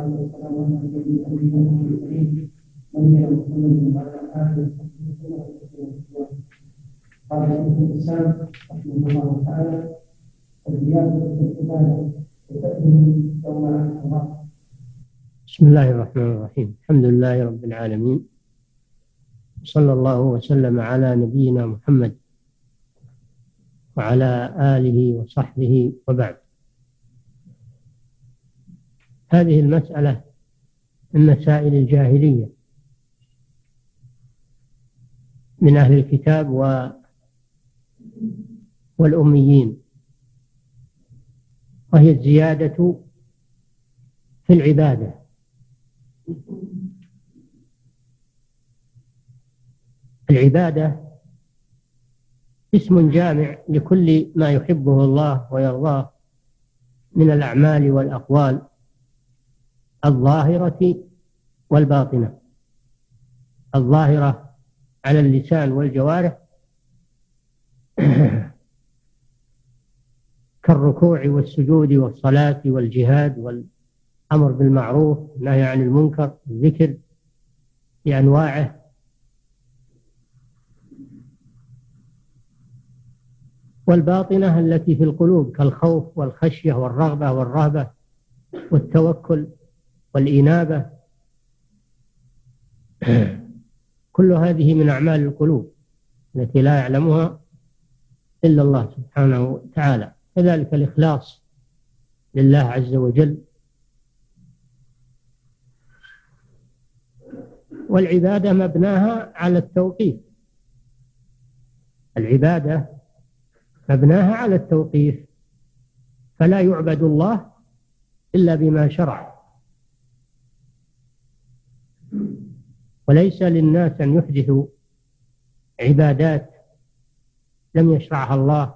اله بسم الله الرحمن الرحيم. الحمد لله رب العالمين. صلى الله وسلم على نبينا محمد وعلى آله وصحبه وبعد. هذه المسألة من مسائل الجاهلية من أهل الكتاب و والأميين. وهي الزيادة في العبادة. العبادة اسم جامع لكل ما يحبه الله ويرضاه من الأعمال والأقوال. الظاهرة والباطنة. الظاهرة على اللسان والجوارح. كالركوع والسجود والصلاة والجهاد والأمر بالمعروف والنهي عن المنكر الذكر بأنواعه. والباطنة التي في القلوب كالخوف والخشية والرغبة والرهبة والتوكل والإنابة. كل هذه من أعمال القلوب التي لا يعلمها إلا الله سبحانه وتعالى. كذلك الإخلاص لله عز وجل. والعبادة مبناها على التوقيف. العبادة مبناها على التوقيف. فلا يعبد الله إلا بما شرع. وليس للناس أن يحدثوا عبادات لم يشرعها الله.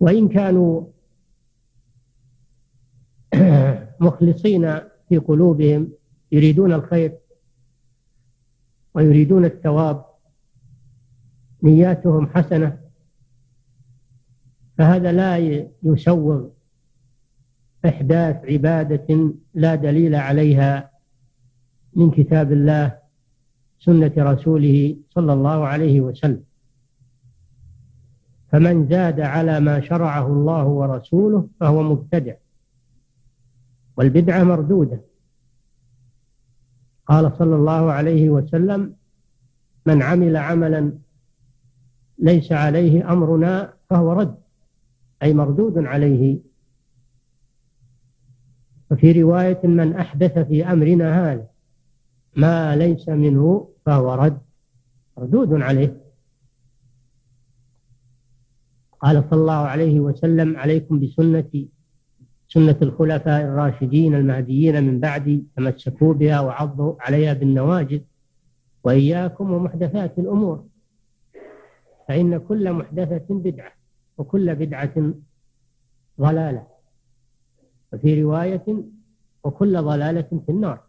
وإن كانوا مخلصين في قلوبهم يريدون الخير ويريدون الثواب نياتهم حسنة فهذا لا يسوغ إحداث عبادة لا دليل عليها من كتاب الله سنة رسوله صلى الله عليه وسلم. فمن زاد على ما شرعه الله ورسوله فهو مبتدع والبدعة مردودة. قال صلى الله عليه وسلم من عمل عملا ليس عليه أمرنا فهو رد أي مردود عليه. وفي رواية من أحدث في أمرنا هذا. ما ليس منه فهو رد مردود عليه. قال صلى الله عليه وسلم عليكم بسنتي سنة الخلفاء الراشدين المهديين من بعدي تمسكوا بها وعضوا عليها بالنواجذ وإياكم ومحدثات الأمور فإن كل محدثة بدعة وكل بدعة ضلالة وفي رواية وكل ضلالة في النار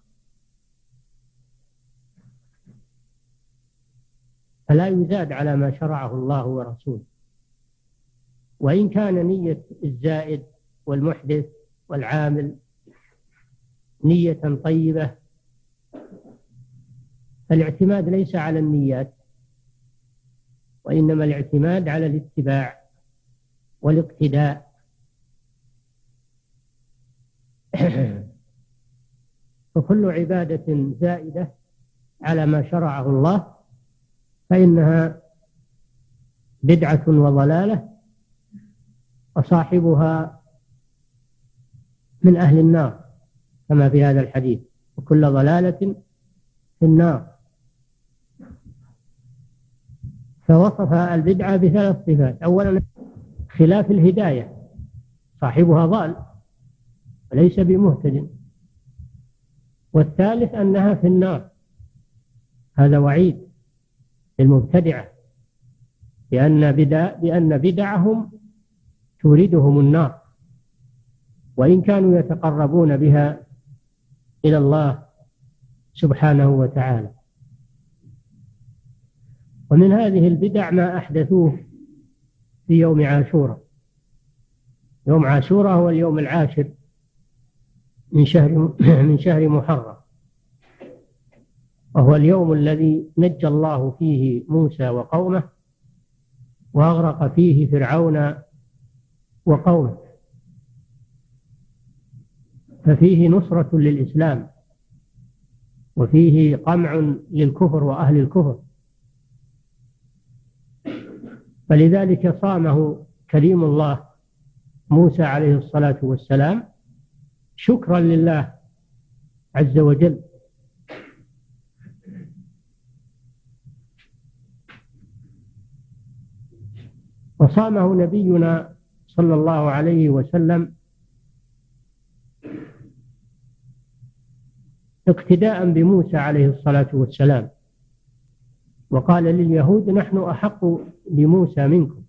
فلا يزاد على ما شرعه الله ورسوله. وإن كان نية الزائد والمحدث والعامل نية طيبة فالاعتماد ليس على النيات وإنما الاعتماد على الاتباع والاقتداء. فكل عبادة زائدة على ما شرعه الله فإنها بدعة وضلالة وصاحبها من أهل النار كما في هذا الحديث وكل ضلالة في النار. فوصف البدعة بثلاث صفات. أولا خلاف الهداية. صاحبها ضال وليس بمهتد. والثالث أنها في النار. هذا وعيد. للمبتدعة بأن بدع بأن بدعهم توردهم النار. وإن كانوا يتقربون بها إلى الله سبحانه وتعالى. ومن هذه البدع ما أحدثوه في يوم عاشوراء. يوم عاشوراء هو اليوم العاشر من شهر من شهر محرم. وهو اليوم الذي نجى الله فيه موسى وقومه وأغرق فيه فرعون وقومه. ففيه نصرة للإسلام وفيه قمع للكفر وأهل الكفر. فلذلك صامه كريم الله موسى عليه الصلاة والسلام شكرا لله عز وجل. وصامه نبينا صلى الله عليه وسلم اقتداء بموسى عليه الصلاة والسلام. وقال لليهود نحن أحق بموسى منكم.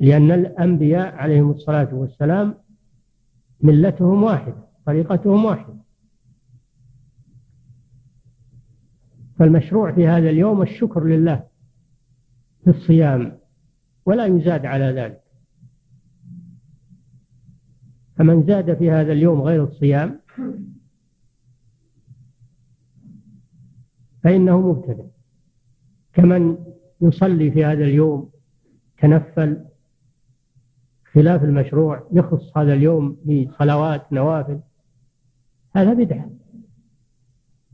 لأن الأنبياء عليهم الصلاة والسلام ملتهم واحدة طريقتهم واحدة. فالمشروع في هذا اليوم الشكر لله. في الصيام ولا يزاد على ذلك. فمن زاد في هذا اليوم غير الصيام فإنه مبتدع. كمن يصلي في هذا اليوم تنفل خلاف المشروع يخص هذا اليوم بصلوات نوافل هذا بدعة.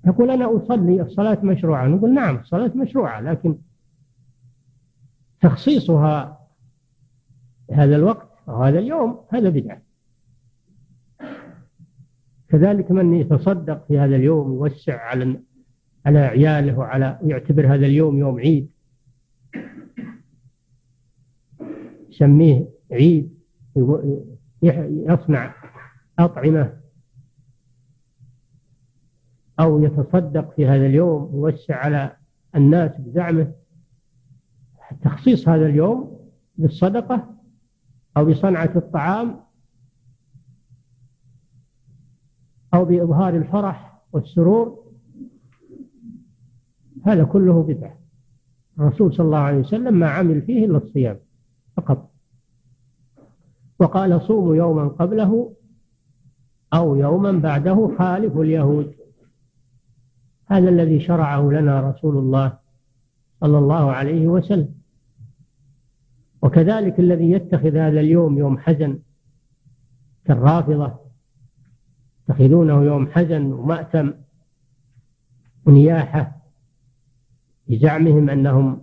يقول أنا أصلي الصلاة مشروعة. نقول نعم الصلاة مشروعة لكن تخصيصها هذا الوقت أو هذا اليوم هذا بدعة. كذلك من يتصدق في هذا اليوم يوسع على على عياله وعلى يعتبر هذا اليوم يوم عيد. يسميه عيد يصنع أطعمة. أو يتصدق في هذا اليوم يوسع على الناس بزعمه. تخصيص هذا اليوم بالصدقة أو بصنعة الطعام أو بإظهار الفرح والسرور. هذا كله بدعة. الرسول صلى الله عليه وسلم ما عمل فيه إلا الصيام فقط. وقال صوموا يوما قبله أو يوما بعده خالف اليهود. هذا الذي شرعه لنا رسول الله صلى الله عليه وسلم. وكذلك الذي يتخذ هذا اليوم يوم حزن كالرافضة يتخذونه يوم حزن ومأتم ونياحة بزعمهم أنهم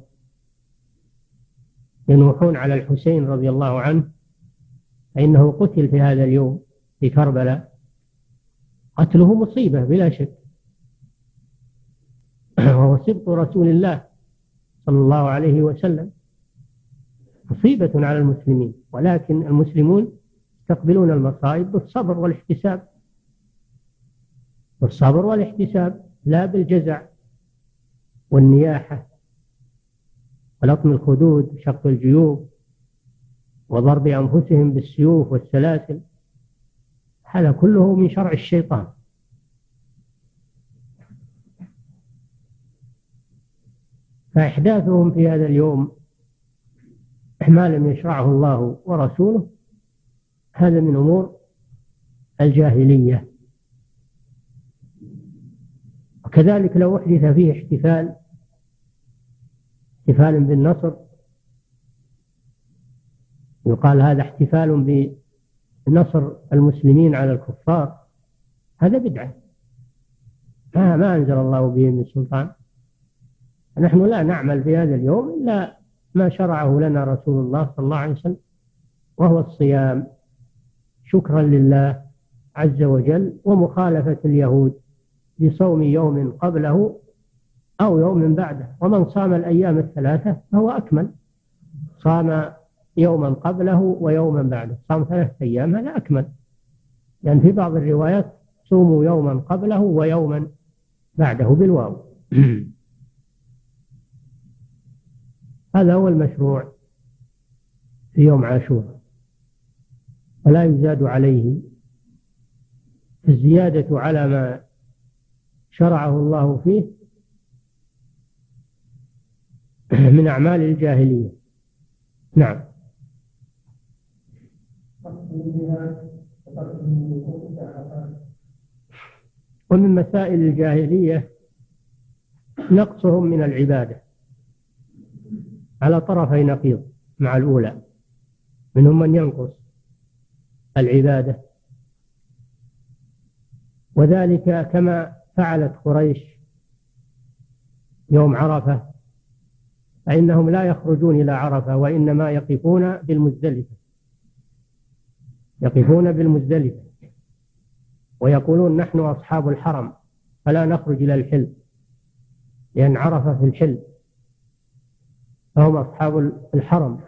ينوحون على الحسين رضي الله عنه فإنه قتل في هذا اليوم في كربلاء. قتله مصيبة بلا شك. وهو سبط رسول الله صلى الله عليه وسلم. مصيبة على المسلمين ولكن المسلمون يستقبلون المصائب بالصبر والاحتساب. بالصبر والاحتساب لا بالجزع والنياحة ولطم الخدود وشق الجيوب وضرب أنفسهم بالسيوف والسلاسل. هذا كله من شرع الشيطان. فإحداثهم في هذا اليوم ما لم يشرعه الله ورسوله هذا من أمور الجاهلية. وكذلك لو أحدث فيه احتفال احتفال بالنصر يقال هذا احتفال بنصر المسلمين على الكفار هذا بدعة. ما, ما أنزل الله به من سلطان. نحن لا نعمل في هذا اليوم إلا ما شرعه لنا رسول الله صلى الله عليه وسلم وهو الصيام. شكرا لله عز وجل ومخالفة اليهود بصوم يوم قبله أو يوم بعده. ومن صام الأيام الثلاثة فهو أكمل. صام يوما قبله ويوما بعده. صام ثلاثة أيام هذا أكمل. لأن يعني في بعض الروايات صوموا يوما قبله ويوما بعده بالواو. هذا هو المشروع في يوم عاشوراء ولا يزاد عليه الزيادة على ما شرعه الله فيه من أعمال الجاهلية. نعم. ومن مسائل الجاهلية نقصهم من العبادة. على طرفي نقيض مع الأولى منهم من ينقص العبادة. وذلك كما فعلت قريش يوم عرفة فإنهم لا يخرجون إلى عرفة وإنما يقفون بالمزدلفة. يقفون بالمزدلفة ويقولون نحن أصحاب الحرم فلا نخرج إلى الحل لأن عرفة في الحل فهم أصحاب الحرم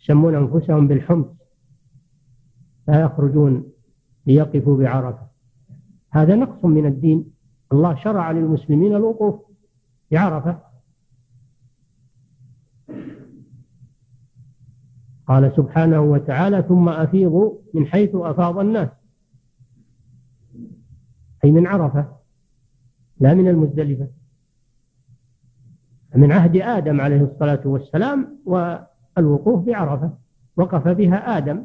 يسمون أنفسهم بالحمص لا يخرجون ليقفوا بعرفة. هذا نقص من الدين. الله شرع للمسلمين الوقوف بعرفة. قال سبحانه وتعالى ثم أفيضوا من حيث أفاض الناس. أي من عرفة لا من المزدلفة. من عهد آدم عليه الصلاة والسلام والوقوف بعرفة. وقف بها آدم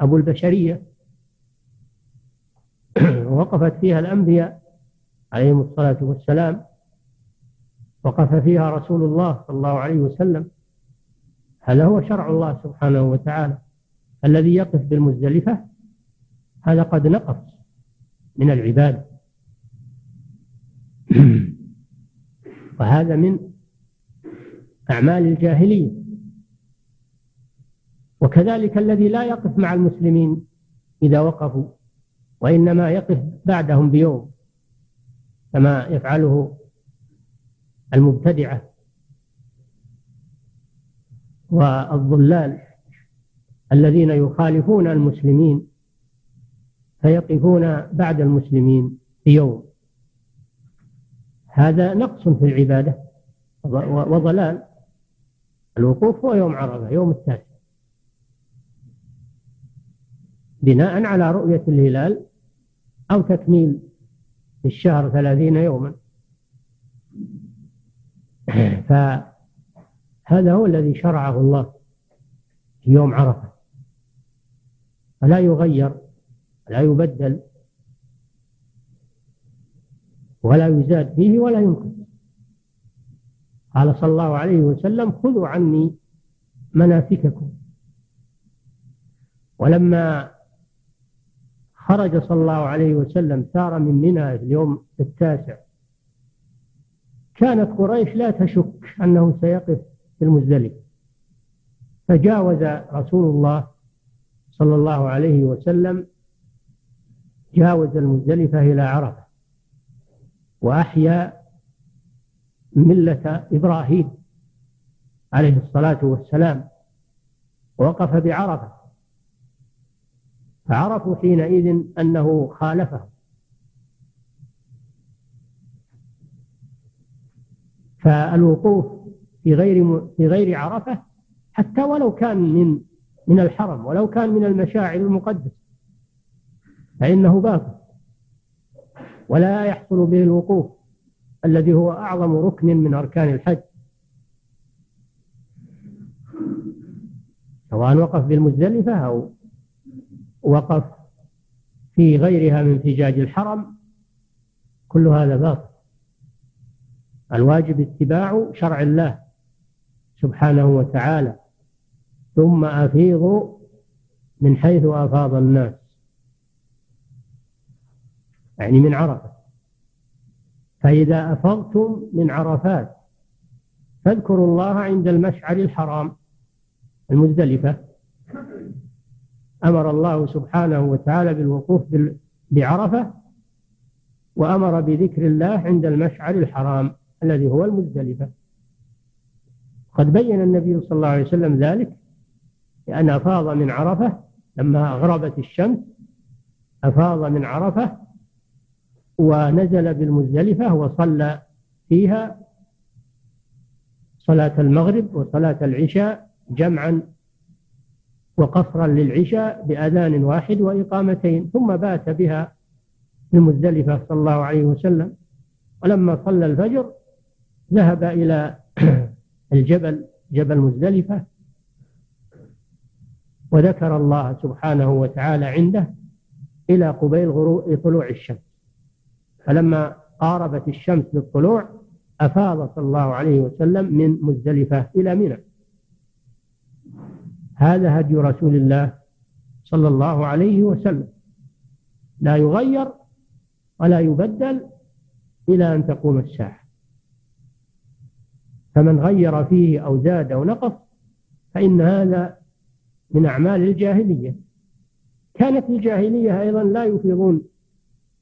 أبو البشرية. وقفت فيها الأنبياء عليهم الصلاة والسلام. وقف فيها رسول الله صلى الله عليه وسلم. هذا هو شرع الله سبحانه وتعالى الذي يقف بالمزدلفة؟ هذا قد نقص من العبادة. وهذا من أعمال الجاهلية وكذلك الذي لا يقف مع المسلمين إذا وقفوا وإنما يقف بعدهم بيوم كما يفعله المبتدعة والضلال الذين يخالفون المسلمين فيقفون بعد المسلمين بيوم. هذا نقص في العبادة وضلال. الوقوف هو يوم عرفة يوم التاسع. بناء على رؤية الهلال أو تكميل الشهر ثلاثين يوما. فهذا هو الذي شرعه الله في يوم عرفة. فلا يغير لا يبدل ولا يزاد فيه ولا ينقص. قال صلى الله عليه وسلم خذوا عني مناسككم. ولما خرج صلى الله عليه وسلم سار من منى اليوم التاسع كانت قريش لا تشك أنه سيقف في المزدلفة. فجاوز رسول الله صلى الله عليه وسلم جاوز المزدلفة إلى عرفة وأحيا ملة إبراهيم عليه الصلاة والسلام. وقف بعرفة. فعرفوا حينئذ أنه خالفه. فالوقوف في غير في غير عرفة حتى ولو كان من من الحرم ولو كان من المشاعر المقدسة. فإنه باطل. ولا يحصل به الوقوف. الذي هو أعظم ركن من أركان الحج. سواء وقف بالمزدلفة أو وقف في غيرها من فجاج الحرم كل هذا باطل. الواجب اتباع شرع الله سبحانه وتعالى. ثم أفيضوا من حيث أفاض الناس. يعني من عرفة. فإذا أفضتم من عرفات فاذكروا الله عند المشعر الحرام المزدلفة. أمر الله سبحانه وتعالى بالوقوف بعرفة وأمر بذكر الله عند المشعر الحرام الذي هو المزدلفة. قد بين النبي صلى الله عليه وسلم ذلك لأن أفاض من عرفة لما غربت الشمس أفاض من عرفة ونزل بالمزدلفة وصلى فيها صلاة المغرب وصلاة العشاء جمعا وقصرا للعشاء بأذان واحد وإقامتين ثم بات بها المزدلفة صلى الله عليه وسلم. ولما صلى الفجر ذهب إلى الجبل جبل مزدلفة وذكر الله سبحانه وتعالى عنده إلى قبيل غروب طلوع الشمس. فلما قاربت الشمس بالطلوع أفاض صلى الله عليه وسلم من مزدلفة إلى منى. هذا هدي رسول الله صلى الله عليه وسلم. لا يغير ولا يبدل إلى أن تقوم الساعة. فمن غير فيه أو زاد أو نقص فإن هذا من أعمال الجاهلية. كانت الجاهلية أيضا لا يفيضون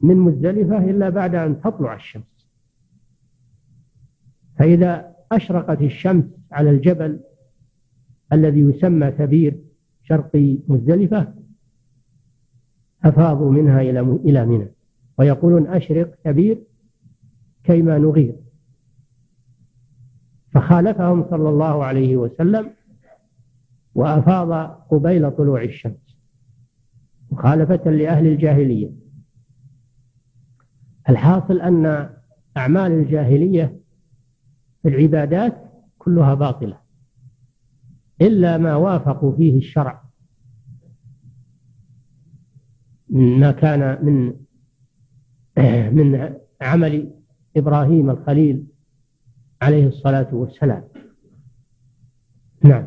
من مزدلفة إلا بعد أن تطلع الشمس. فإذا أشرقت الشمس على الجبل الذي يسمى كبير شرقي مزدلفة أفاضوا منها إلى إلى منى. ويقولون أشرق كبير كيما نغير. فخالفهم صلى الله عليه وسلم وأفاض قبيل طلوع الشمس. مخالفة لأهل الجاهلية. الحاصل أن أعمال الجاهلية في العبادات كلها باطلة إلا ما وافقوا فيه الشرع. ما كان من من عمل إبراهيم الخليل عليه الصلاة والسلام. نعم.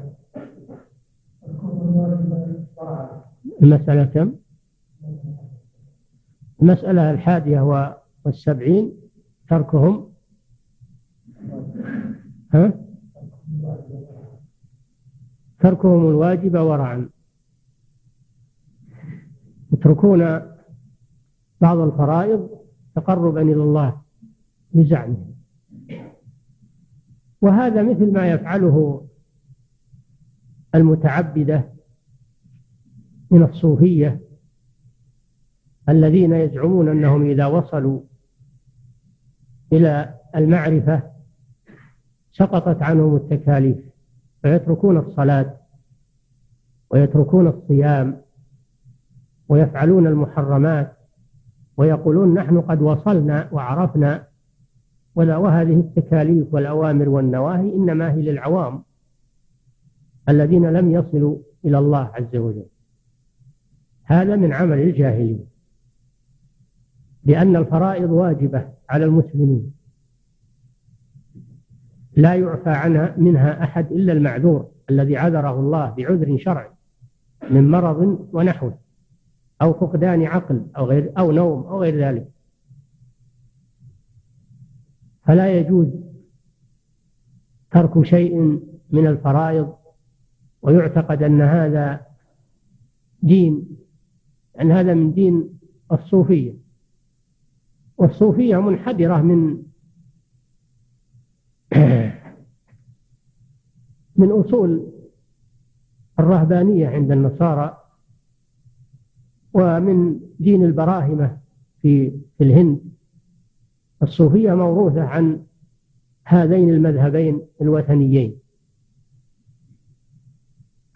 المسألة كم؟ المسألة الحادية والسبعين تركهم. ها؟ تركهم الواجب ورعا. يتركون بعض الفرائض تقربا إلى الله بزعمهم. وهذا مثل ما يفعله المتعبدة من الصوفية الذين يزعمون أنهم إذا وصلوا إلى المعرفة سقطت عنهم التكاليف فيتركون الصلاة ويتركون الصيام ويفعلون المحرمات ويقولون نحن قد وصلنا وعرفنا ولا وهذه التكاليف والأوامر والنواهي إنما هي للعوام الذين لم يصلوا إلى الله عز وجل. هذا من عمل الجاهلين. لأن الفرائض واجبة على المسلمين. لا يعفى عنها منها أحد إلا المعذور الذي عذره الله بعذر شرعي من مرض ونحوه أو فقدان عقل أو غير أو نوم أو غير ذلك. فلا يجوز ترك شيء من الفرائض ويعتقد أن هذا دين أن هذا من دين الصوفية. والصوفية منحدرة من من أصول الرهبانية عند النصارى ومن دين البراهمة في في الهند. الصوفية موروثة عن هذين المذهبين الوثنيين.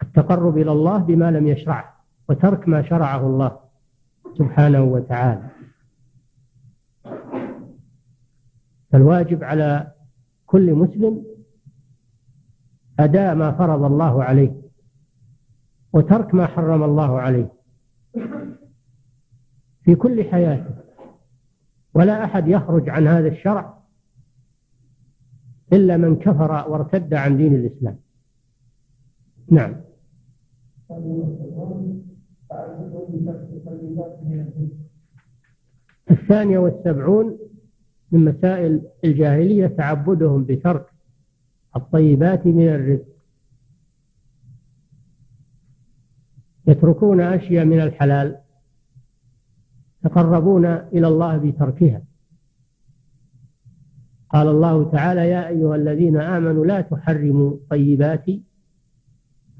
التقرب إلى الله بما لم يشرعه وترك ما شرعه الله سبحانه وتعالى. فالواجب على كل مسلم أداء ما فرض الله عليه وترك ما حرم الله عليه في كل حياته. ولا أحد يخرج عن هذا الشرع إلا من كفر وارتد عن دين الإسلام. نعم. الثانية والسبعون من مسائل الجاهلية تعبدهم بترك الطيبات من الرزق. يتركون أشياء من الحلال يتقربون إلى الله بتركها. قال الله تعالى يا أيها الذين آمنوا لا تحرموا طيبات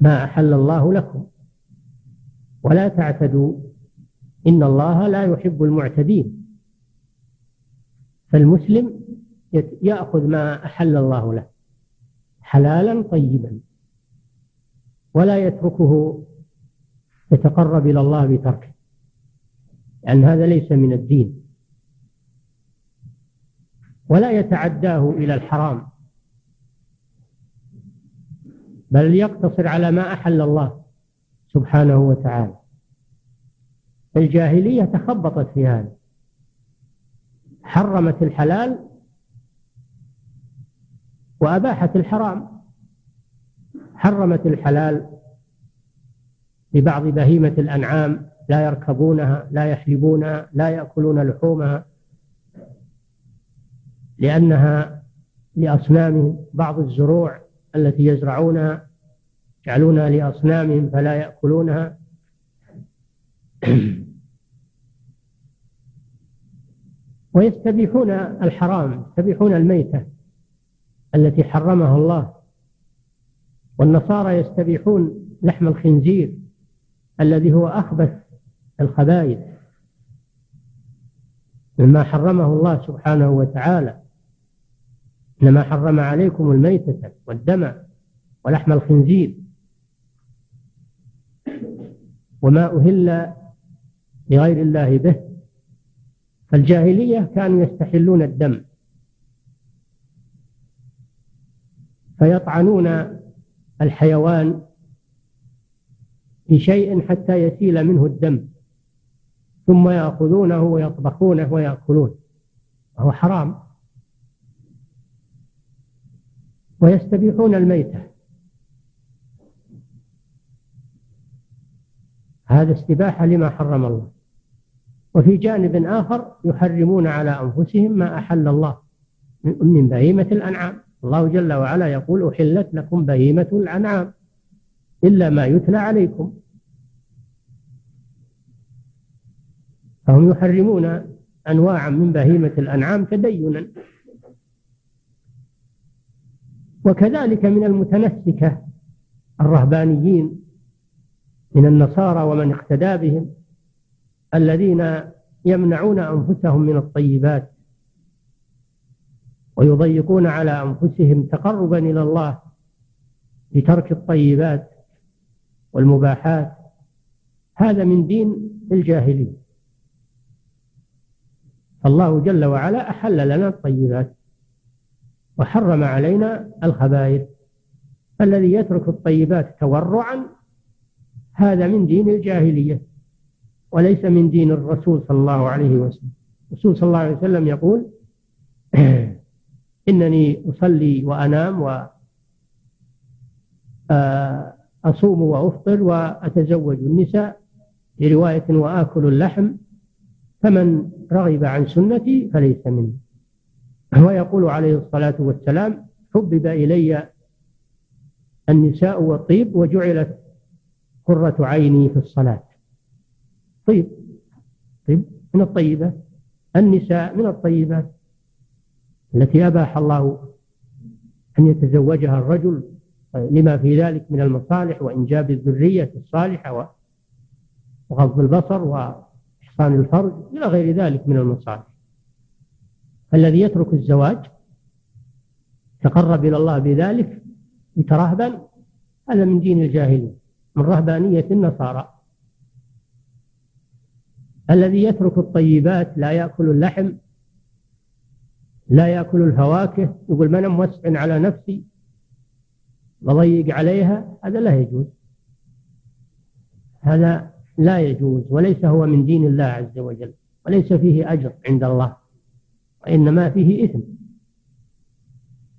ما أحل الله لكم ولا تعتدوا إن الله لا يحب المعتدين. فالمسلم يأخذ ما أحل الله له حلالا طيبا ولا يتركه يتقرب إلى الله بتركه لأن هذا ليس من الدين. ولا يتعداه إلى الحرام بل يقتصر على ما أحل الله سبحانه وتعالى. الجاهلية تخبطت في هذا. حرمت الحلال وأباحت الحرام. حرمت الحلال لبعض بهيمة الأنعام لا يركبونها لا يحلبونها لا يأكلون لحومها لأنها لأصنامهم بعض الزروع التي يزرعونها يجعلونها لأصنامهم فلا يأكلونها. ويستبيحون الحرام يستبيحون الميتة التي حرمها الله. والنصارى يستبيحون لحم الخنزير الذي هو أخبث الخبائث مما حرمه الله سبحانه وتعالى. إنما حرم عليكم الميتة والدم ولحم الخنزير. وما أهل لغير الله به فالجاهلية كانوا يستحلون الدم. فيطعنون الحيوان بشيء حتى يسيل منه الدم ثم يأخذونه ويطبخونه ويأكلون. وهو حرام. ويستبيحون الميتة. هذا استباحة لما حرم الله. وفي جانب آخر يحرمون على أنفسهم ما أحل الله من بهيمة الأنعام. الله جل وعلا يقول أحلت لكم بهيمة الأنعام إلا ما يتلى عليكم. فهم يحرمون أنواعا من بهيمة الأنعام تدينا. وكذلك من المتنسكة الرهبانيين من النصارى ومن اقتدى بهم. الذين يمنعون أنفسهم من الطيبات ويضيقون على أنفسهم تقربا إلى الله بترك الطيبات والمباحات هذا من دين الجاهلية الله جل وعلا أحل لنا الطيبات وحرم علينا الخبائث. الذي يترك الطيبات تورعا هذا من دين الجاهلية. وليس من دين الرسول صلى الله عليه وسلم. الرسول صلى الله عليه وسلم يقول إنني أصلي وأنام و آه، وأفطر وأتزوج النساء في رواية وآكل اللحم فمن رغب عن سنتي فليس مني. ويقول عليه الصلاة والسلام حبب إلي النساء والطيب وجعلت قرة عيني في الصلاة. طيب. طيب. من الطيبات النساء من الطيبات التي أباح الله أن يتزوجها الرجل لما في ذلك من المصالح وإنجاب الذرية الصالحة وغض البصر وإحصان الفرج إلى غير ذلك من المصالح. الذي يترك الزواج تقرب إلى الله بذلك يترهبا هذا من دين الجاهلية من رهبانية النصارى. الذي يترك الطيبات لا يأكل اللحم لا يأكل الفواكه يقول ما أنا موسع على نفسي بضيق عليها هذا لا يجوز. هذا لا يجوز وليس هو من دين الله عز وجل وليس فيه أجر عند الله وإنما فيه إثم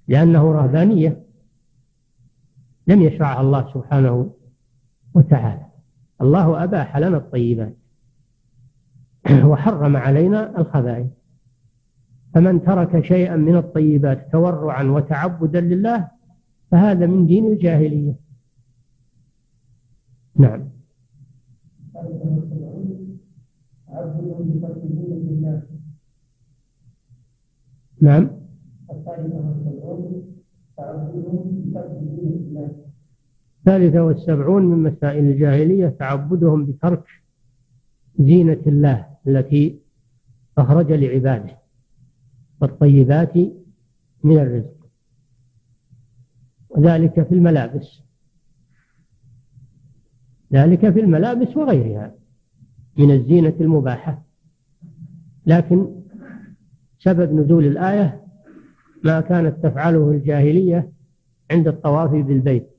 لأنه رهبانية لم يشرعها الله سبحانه وتعالى. الله أباح لنا الطيبات. وحرم علينا الخبائث. فمن ترك شيئا من الطيبات تورعا وتعبدا لله فهذا من دين الجاهلية. نعم. نعم. الثالثة والسبعون من مسائل الجاهلية تعبدهم بترك زينة الله. التي أخرج لعباده والطيبات من الرزق. وذلك في الملابس. ذلك في الملابس وغيرها من الزينة المباحة. لكن سبب نزول الآية ما كانت تفعله الجاهلية عند الطواف بالبيت.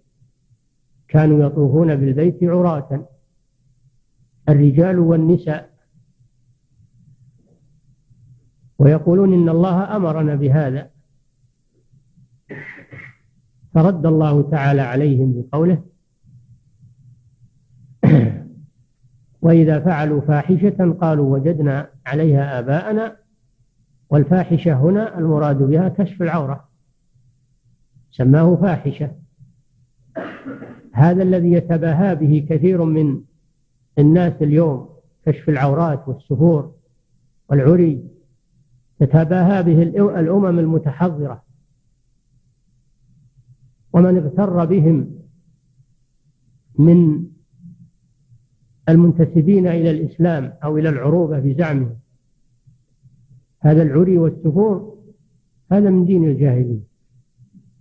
كانوا يطوفون بالبيت عراة. الرجال والنساء ويقولون إن الله أمرنا بهذا. فرد الله تعالى عليهم بقوله وإذا فعلوا فاحشة قالوا وجدنا عليها آباءنا والفاحشة هنا المراد بها كشف العورة سماه فاحشة. هذا الذي يتباهى به كثير من الناس اليوم كشف العورات والسفور والعري تتباهى به الأمم المتحضرة. ومن اغتر بهم من المنتسبين إلى الإسلام أو إلى العروبة بزعمهم هذا العري والسفور هذا من دين الجاهلية.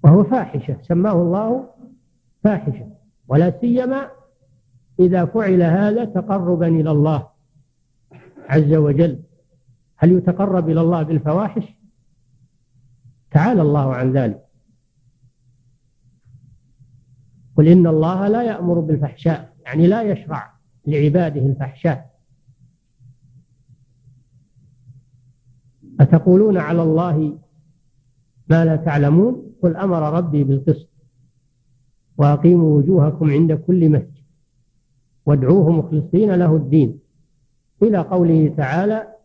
وهو فاحشة سماه الله فاحشة. ولا سيما إذا فعل هذا تقربا إلى الله عز وجل. هل يتقرب إلى الله بالفواحش؟ تعالى الله عن ذلك. قل إن الله لا يأمر بالفحشاء يعني لا يشرع لعباده الفحشاء. أتقولون على الله ما لا تعلمون؟ قل أمر ربي بالقسط وأقيموا وجوهكم عند كل مسجد وادعوه مخلصين له الدين. إلى قوله تعالى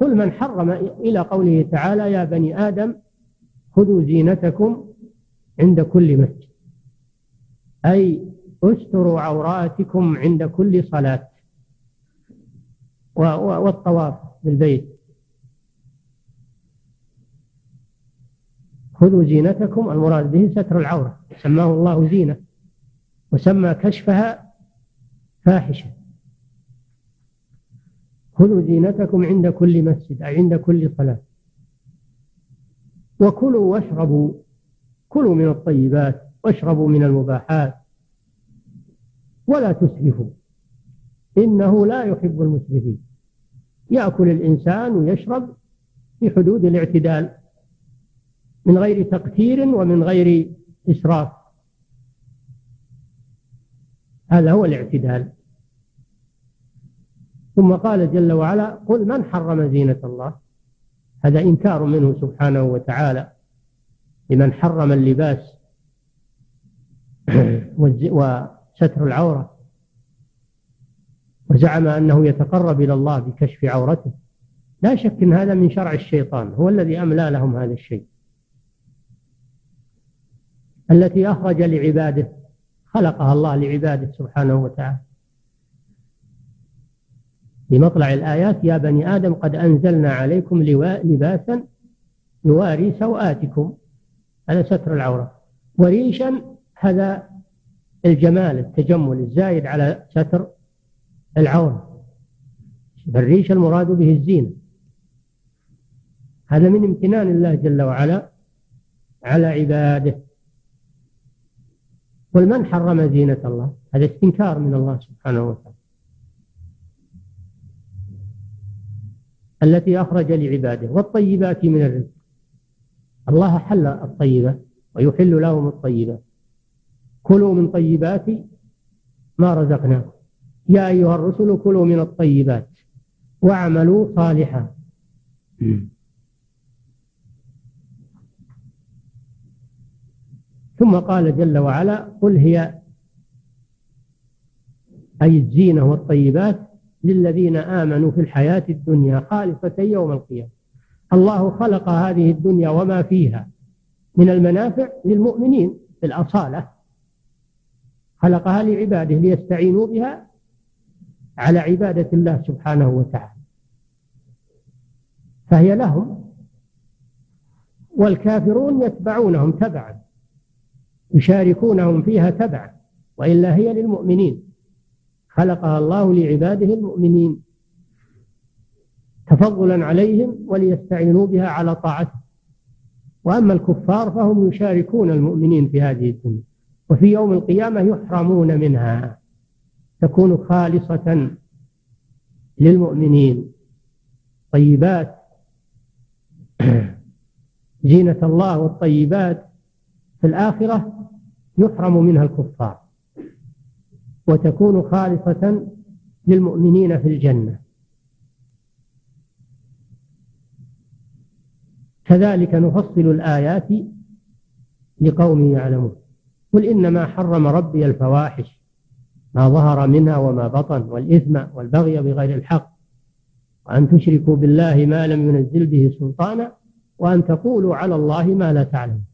قل من حرم إلى قوله تعالى يا بني آدم خذوا زينتكم عند كل مسجد. أي استروا عوراتكم عند كل صلاة. والطواف بالبيت. خذوا زينتكم المراد به ستر العورة. سماه الله زينة. وسمى كشفها فاحشة. خذوا زينتكم عند كل مسجد أي عند كل صلاة. وكلوا واشربوا كلوا من الطيبات واشربوا من المباحات. ولا تسرفوا إنه لا يحب المسرفين. يأكل الإنسان ويشرب في حدود الاعتدال من غير تقتير ومن غير إسراف. هذا هو الاعتدال. ثم قال جل وعلا قل من حرم زينة الله؟ هذا إنكار منه سبحانه وتعالى لمن حرم اللباس وستر العورة. وزعم أنه يتقرب إلى الله بكشف عورته. لا شك أن هذا من شرع الشيطان هو الذي أملى لهم هذا الشيء. التي أخرج لعباده خلقها الله لعباده سبحانه وتعالى. بمطلع الآيات يا بني آدم قد أنزلنا عليكم لباسا يواري سوآتكم. هذا ستر العورة. وريشا هذا الجمال التجمل الزايد على ستر العورة. الريش المراد به الزينة هذا من امتنان الله جل وعلا على عباده. قل من حرم زينة الله؟ هذا استنكار من الله سبحانه وتعالى. التي أخرج لعباده. والطيبات من الرزق. الله حل الطيبة ويحل لهم الطيبات كلوا من طيبات ما رزقناكم. يا أيها الرسل كلوا من الطيبات واعملوا صالحا. ثم قال جل وعلا قل هي أي الزينة والطيبات للذين آمنوا في الحياة الدنيا خالصة يوم القيامة. الله خلق هذه الدنيا وما فيها من المنافع للمؤمنين في الأصالة. خلقها لعباده ليستعينوا بها على عبادة الله سبحانه وتعالى. فهي لهم والكافرون يتبعونهم تبعا يشاركونهم فيها تبعا وإلا هي للمؤمنين. خلقها الله لعباده المؤمنين تفضلا عليهم وليستعينوا بها على طاعته. وأما الكفار فهم يشاركون المؤمنين في هذه الدنيا وفي يوم القيامة يحرمون منها. تكون خالصة للمؤمنين. طيبات. زينة الله والطيبات في الآخرة يحرم منها الكفار. وتكون خالصة للمؤمنين في الجنة. كذلك نفصل الآيات لقوم يعلمون. قل إنما حرم ربي الفواحش ما ظهر منها وما بطن والإثم والبغي بغير الحق وأن تشركوا بالله ما لم ينزل به سلطانا وأن تقولوا على الله ما لا تعلمون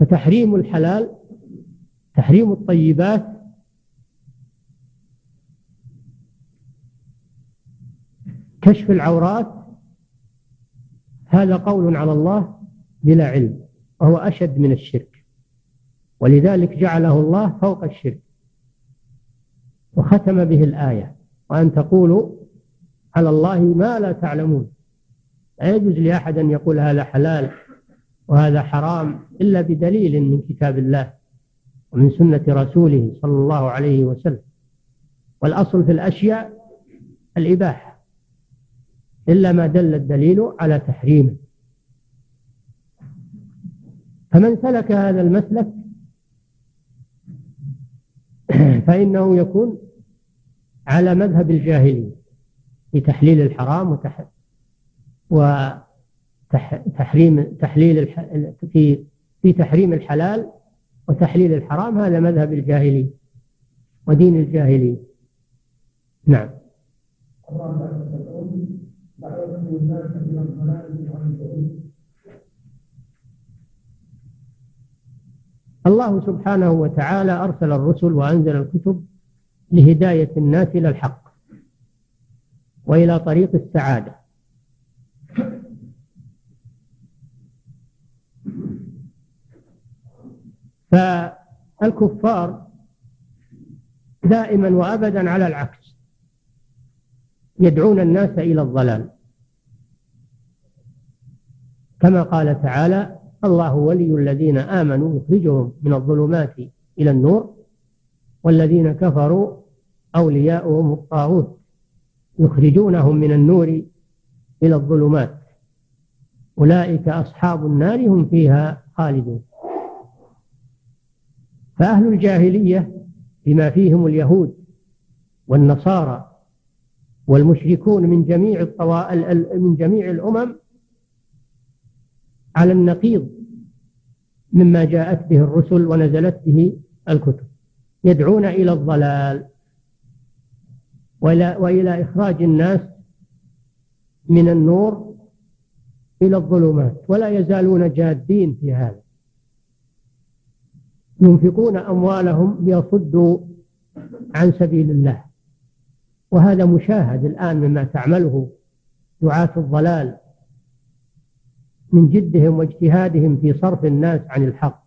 فتحريم الحلال تحريم الطيبات كشف العورات هذا قول على الله بلا علم وهو أشد من الشرك ولذلك جعله الله فوق الشرك وختم به الآية وأن تقولوا على الله ما لا تعلمون لا يجوز لأحد أن يقول هذا حلال وهذا حرام إلا بدليل من كتاب الله ومن سنة رسوله صلى الله عليه وسلم والأصل في الأشياء الإباحة. إلا ما دل الدليل على تحريمه. فمن سلك هذا المسلك فإنه يكون على مذهب الجاهلية في تحليل الحرام وتح... وتحريم تحليل الح... في في تحريم الحلال وتحليل الحرام هذا مذهب الجاهلية ودين الجاهلية. نعم. الله سبحانه وتعالى أرسل الرسل وأنزل الكتب لهداية الناس إلى الحق وإلى طريق السعادة. فالكفار دائما وأبدا على العكس يدعون الناس إلى الضلال. كما قال تعالى الله ولي الذين آمنوا يخرجهم من الظلمات إلى النور والذين كفروا أولياؤهم الطاغوت يخرجونهم من النور إلى الظلمات. أولئك أصحاب النار هم فيها خالدون. فأهل الجاهلية بما فيهم اليهود والنصارى والمشركون من جميع من جميع الأمم على النقيض مما جاءت به الرسل ونزلت به الكتب. يدعون إلى الضلال وإلى, إخراج الناس من النور إلى الظلمات. ولا يزالون جادين في هذا. ينفقون أموالهم ليصدوا عن سبيل الله. وهذا مشاهد الآن مما تعمله دعاة الضلال. من جدهم واجتهادهم في صرف الناس عن الحق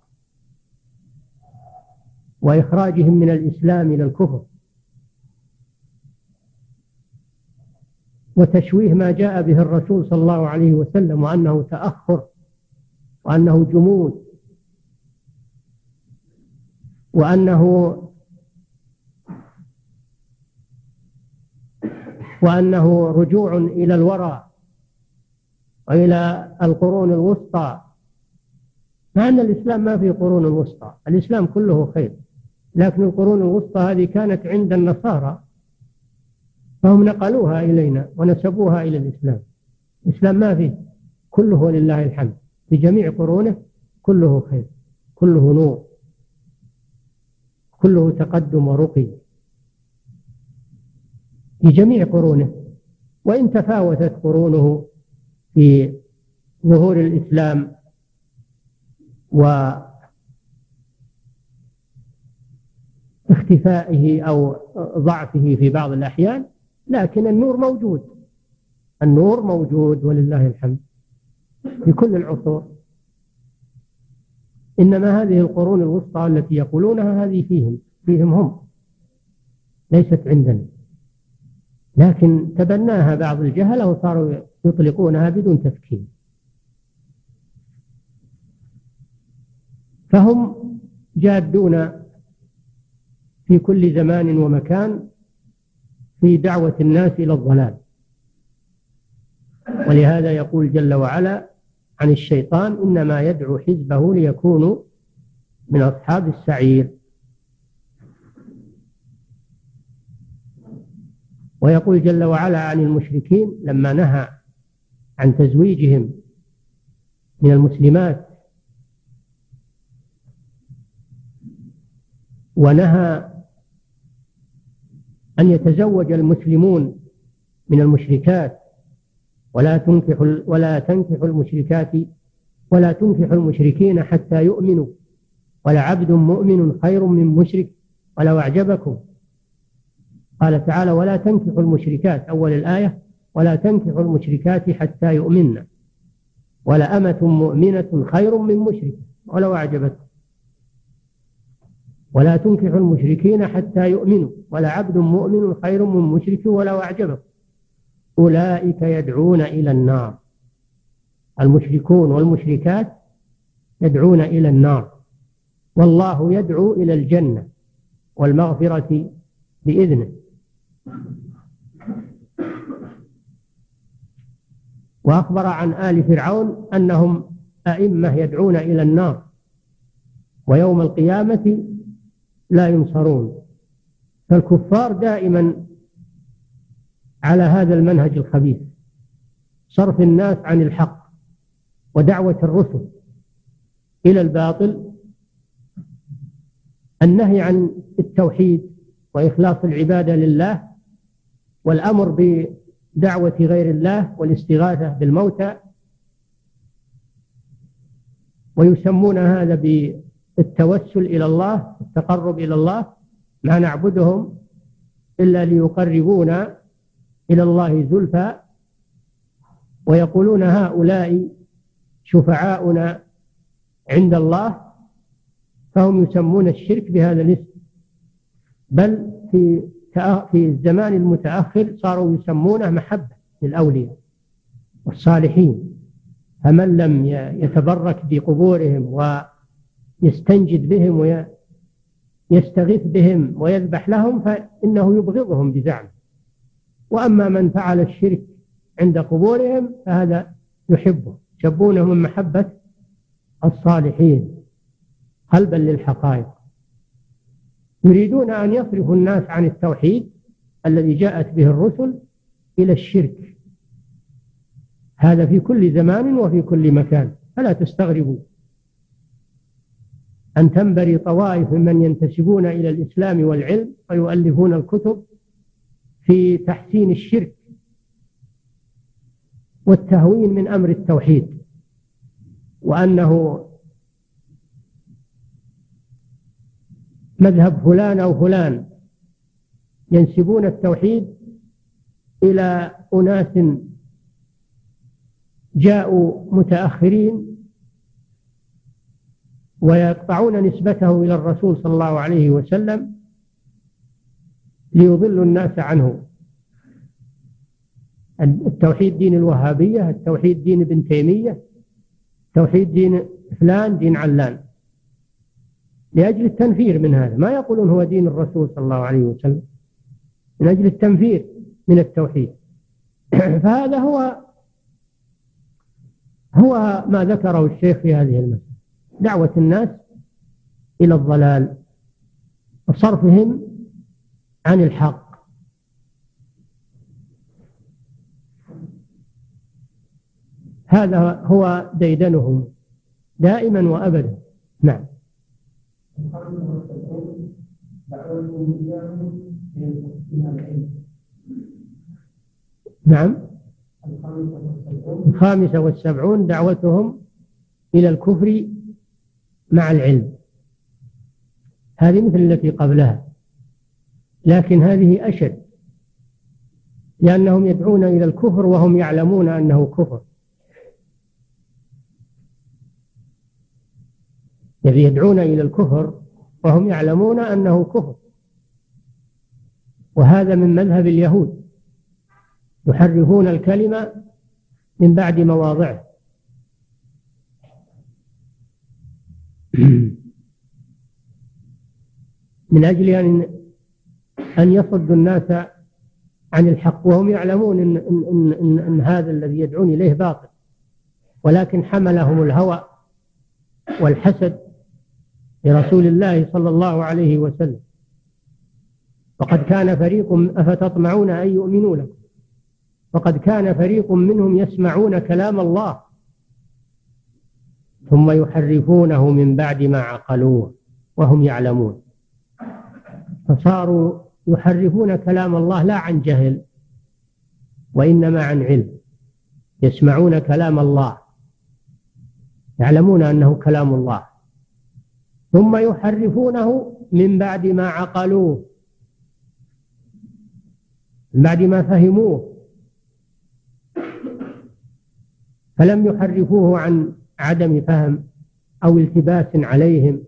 وإخراجهم من الإسلام إلى الكفر وتشويه ما جاء به الرسول صلى الله عليه وسلم وأنه تأخر وأنه جمود وأنه وأنه رجوع إلى الورى وإلى القرون الوسطى. مع أن الإسلام ما في قرون الوسطى الإسلام كله خير لكن القرون الوسطى هذه كانت عند النصارى فهم نقلوها إلينا ونسبوها إلى الإسلام. الإسلام ما فيه كله ولله الحمد. في جميع قرونه كله خير كله نور كله تقدم ورقي. في جميع قرونه وإن تفاوتت قرونه في ظهور الإسلام واختفائه أو ضعفه في بعض الأحيان لكن النور موجود. النور موجود ولله الحمد في كل العصور. إنما هذه القرون الوسطى التي يقولونها هذه فيهم فيهم هم. ليست عندنا. لكن تبناها بعض الجهلة وصاروا يطلقونها بدون تفكير. فهم جادون في كل زمان ومكان في دعوة الناس إلى الضلال. ولهذا يقول جل وعلا عن الشيطان إنما يدعو حزبه ليكونوا من أصحاب السعير. ويقول جل وعلا عن المشركين لما نهى عن تزويجهم من المسلمات. ونهى أن يتزوج المسلمون من المشركات. ولا تنكح ولا تنكح المشركات ولا تنكح المشركين حتى يؤمنوا. ولعبد مؤمن خير من مشرك ولو أعجبكم. قال تعالى ولا تنكحوا المشركات. أول الآية. ولا تنكحوا المشركات حتى يؤمن. ولأمة مؤمنة خير من مشرك. ولو أعجبتكم. ولا تنكحوا المشركين حتى يؤمنوا. ولعبد مؤمن خير من مشرك ولو أعجبكم. أولئك يدعون إلى النار. المشركون والمشركات يدعون إلى النار. والله يدعو إلى الجنة والمغفرة بإذنه. وأخبر عن آل فرعون أنهم أئمة يدعون إلى النار ويوم القيامة لا ينصرون. فالكفار دائما على هذا المنهج الخبيث صرف الناس عن الحق ودعوة الرسل إلى الباطل النهي عن التوحيد وإخلاص العبادة لله والأمر بدعوة غير الله والاستغاثة بالموتى. ويسمون هذا بالتوسل إلى الله التقرب إلى الله ما نعبدهم إلا ليقربونا إلى الله زلفى. ويقولون هؤلاء شفعاؤنا عند الله فهم يسمون الشرك بهذا الاسم. بل في في الزمان المتأخر صاروا يسمونه محبة للأولياء والصالحين. فمن لم يتبرك بقبورهم ويستنجد بهم ويستغيث بهم ويذبح لهم فإنه يبغضهم بزعمه. وأما من فعل الشرك عند قبورهم فهذا يحبه. يشبونه من محبة الصالحين. قلبا للحقائق. يريدون أن يصرفوا الناس عن التوحيد الذي جاءت به الرسل إلى الشرك. هذا في كل زمان وفي كل مكان. فلا تستغربوا أن تنبري طوائف ممن ينتسبون إلى الإسلام والعلم ويؤلفون الكتب في تحسين الشرك والتهوين من أمر التوحيد وأنه مذهب فلان أو فلان. ينسبون التوحيد إلى أناس جاءوا متأخرين ويقطعون نسبته إلى الرسول صلى الله عليه وسلم ليضلوا الناس عنه. التوحيد دين الوهابية التوحيد دين ابن تيمية التوحيد دين فلان دين علان. لأجل التنفير من هذا. ما يقولون هو دين الرسول صلى الله عليه وسلم. من أجل التنفير من التوحيد. فهذا هو هو ما ذكره الشيخ في هذه المسألة. دعوة الناس إلى الضلال وصرفهم عن الحق. هذا هو ديدنهم دائما وأبدا. نعم. نعم. الخامسة والسبعون دعوتهم إلى الكفر مع العلم. هذه مثل التي قبلها لكن هذه أشد لأنهم يدعون إلى الكفر وهم يعلمون أنه كفر. الذي يدعون إلى الكفر وهم يعلمون أنه كفر. وهذا من مذهب اليهود. يحرفون الكلمة من بعد مواضعه. من أجل أن أن يصدوا الناس عن الحق وهم يعلمون إن, إن, إن, إن هذا الذي يدعون إليه باطل. ولكن حملهم الهوى والحسد لرسول الله صلى الله عليه وسلم. وقد كان فريق أفتطمعون أن يؤمنوا لكم. وقد كان فريق منهم يسمعون كلام الله. ثم يحرفونه من بعد ما عقلوه وهم يعلمون. فصاروا يحرفون كلام الله لا عن جهل وإنما عن علم. يسمعون كلام الله. يعلمون أنه كلام الله. ثم يحرفونه من بعد ما عقلوه من بعد ما فهموه. فلم يحرفوه عن عدم فهم أو التباس عليهم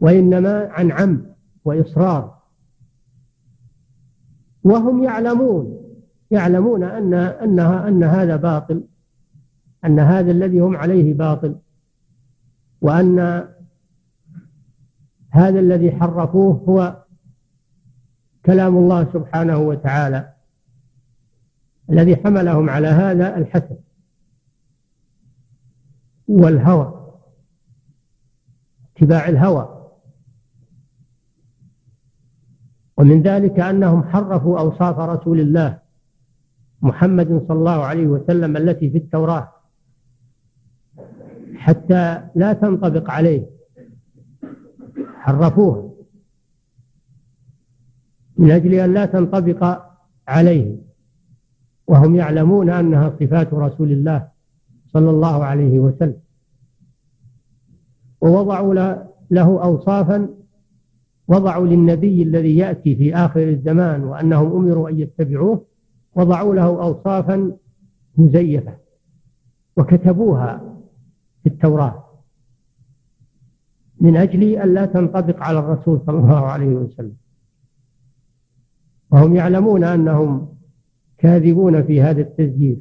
وإنما عن عمد وإصرار. وهم يعلمون يعلمون أن أنها أن هذا باطل أن هذا الذي هم عليه باطل. وأن هذا الذي حرفوه هو كلام الله سبحانه وتعالى الذي حملهم على هذا الحسد والهوى اتباع الهوى. ومن ذلك أنهم حرفوا أوصاف رسول الله محمد صلى الله عليه وسلم التي في التوراة. حتى لا تنطبق عليه. حرفوها من أجل أن لا تنطبق عليه. وهم يعلمون أنها صفات رسول الله صلى الله عليه وسلم. ووضعوا له أوصافا وضعوا للنبي الذي يأتي في آخر الزمان وأنهم أمروا أن يتبعوه. وضعوا له أوصافا مزيفة. وكتبوها. في التوراة. من أجل أن لا تنطبق على الرسول صلى الله عليه وسلم. وهم يعلمون أنهم كاذبون في هذا التسجيل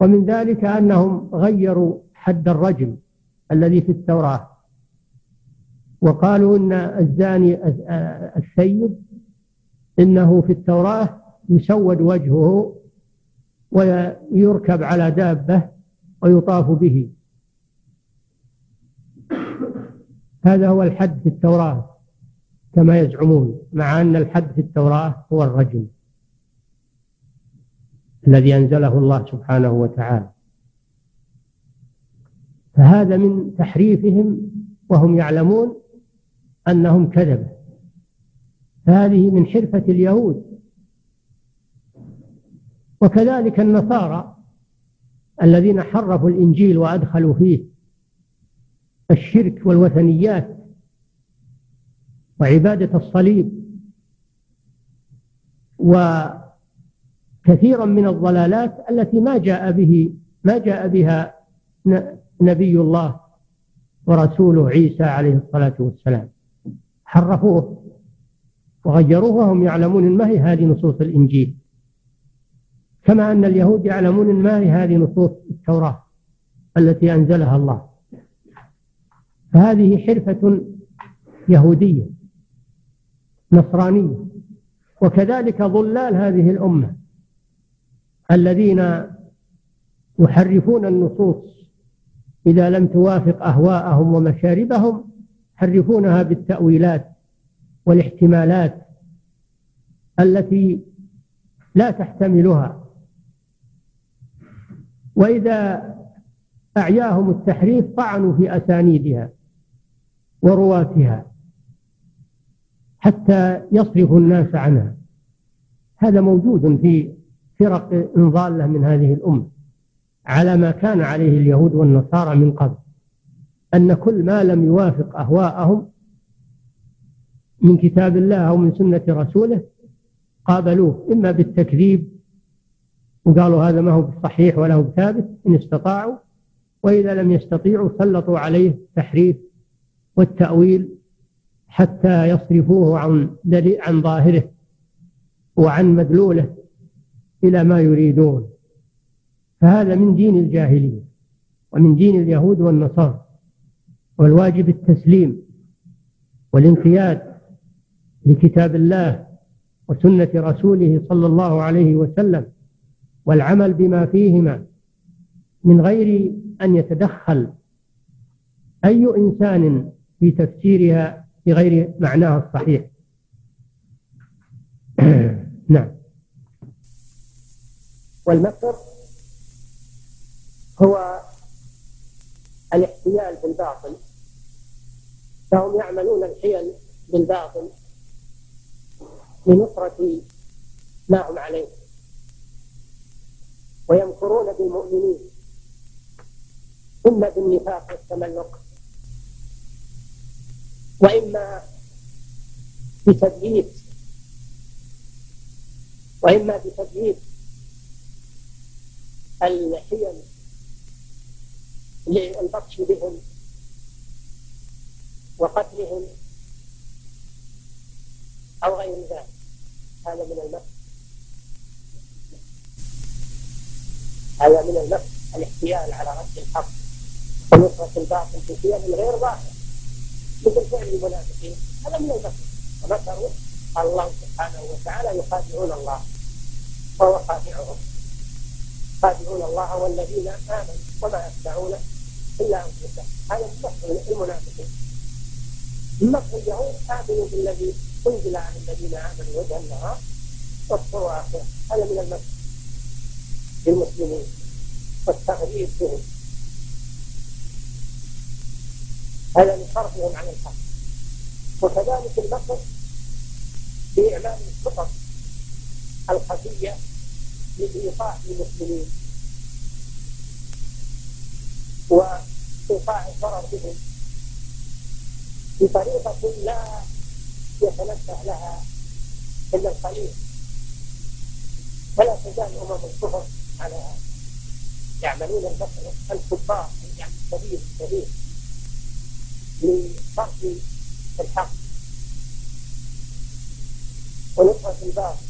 ومن ذلك أنهم غيروا حد الرجم الذي في التوراة. وقالوا إن الزاني السيد إنه في التوراة يسود وجهه ويركب على دابة ويطاف به. هذا هو الحد في التوراة كما يزعمون مع أن الحد في التوراة هو الرجم الذي أنزله الله سبحانه وتعالى. فهذا من تحريفهم وهم يعلمون أنهم كذبة. فهذه من حرفة اليهود. وكذلك النصارى الذين حرفوا الإنجيل وأدخلوا فيه الشرك والوثنيات وعبادة الصليب وكثيرا من الضلالات التي ما جاء به ما جاء بها نبي الله ورسوله عيسى عليه الصلاة والسلام. حرفوه وغيروه وهم يعلمون ما هي هذه نصوص الإنجيل. كما أن اليهود يعلمون ما هي هذه نصوص التوراة التي أنزلها الله. فهذه حرفة يهودية نصرانية. وكذلك ضلال هذه الأمة الذين يحرفون النصوص إذا لم توافق أهواءهم ومشاربهم يحرفونها بالتأويلات والاحتمالات التي لا تحتملها. وإذا أعياهم التحريف طعنوا في أسانيدها. ورواتها حتى يصرفوا الناس عنها. هذا موجود في فرق ضالة من هذه الأمة على ما كان عليه اليهود والنصارى من قبل أن كل ما لم يوافق أهواءهم من كتاب الله أو من سنة رسوله قابلوه إما بالتكذيب وقالوا هذا ما هو بصحيح ولا هو بثابت إن استطاعوا وإذا لم يستطيعوا سلطوا عليه التحريف والتأويل حتى يصرفوه عن عن ظاهره وعن مدلوله إلى ما يريدون. فهذا من دين الجاهلية ومن دين اليهود والنصارى والواجب التسليم والانقياد لكتاب الله وسنة رسوله صلى الله عليه وسلم والعمل بما فيهما من غير أن يتدخل أي إنسان في تفسيرها بغير معناها الصحيح. نعم. والمكر هو الاحتيال بالباطل. فهم يعملون الحيل بالباطل لنصرة ما هم عليه. ويمكرون بالمؤمنين. إما بالنفاق والتملق. وإما بتدليس وإما بتدليس الحيل للبطش بهم وقتلهم أو غير ذلك. هذا من المكر هذا من المكر الاحتيال على رد الحق. ونصرة الباطل في حيل غير ظاهر مثل فعل المنافقين هذا من المكر ومكروا الله سبحانه وتعالى يخادعون الله وهو خادعهم خادعون الله والذين امنوا وما يخدعون الا انفسهم هذا مكر المنافقين مكر اليهود امنوا بالذي انزل على الذين امنوا وجه النهار واكفروا اخره هذا من المكر للمسلمين والتغريب بهم هذا لصرفهم عن الحق وكذلك المكر في اعمال الخطط الخفية لإيقاع المسلمين وإيقاع الضرر بهم بطريقة لا يتنبه لها إلا القليل. ولا تزال أمم الكفر على يعملون المكر الكفار يعني الكبير الكبير لصرف الحق ونصرة الباطل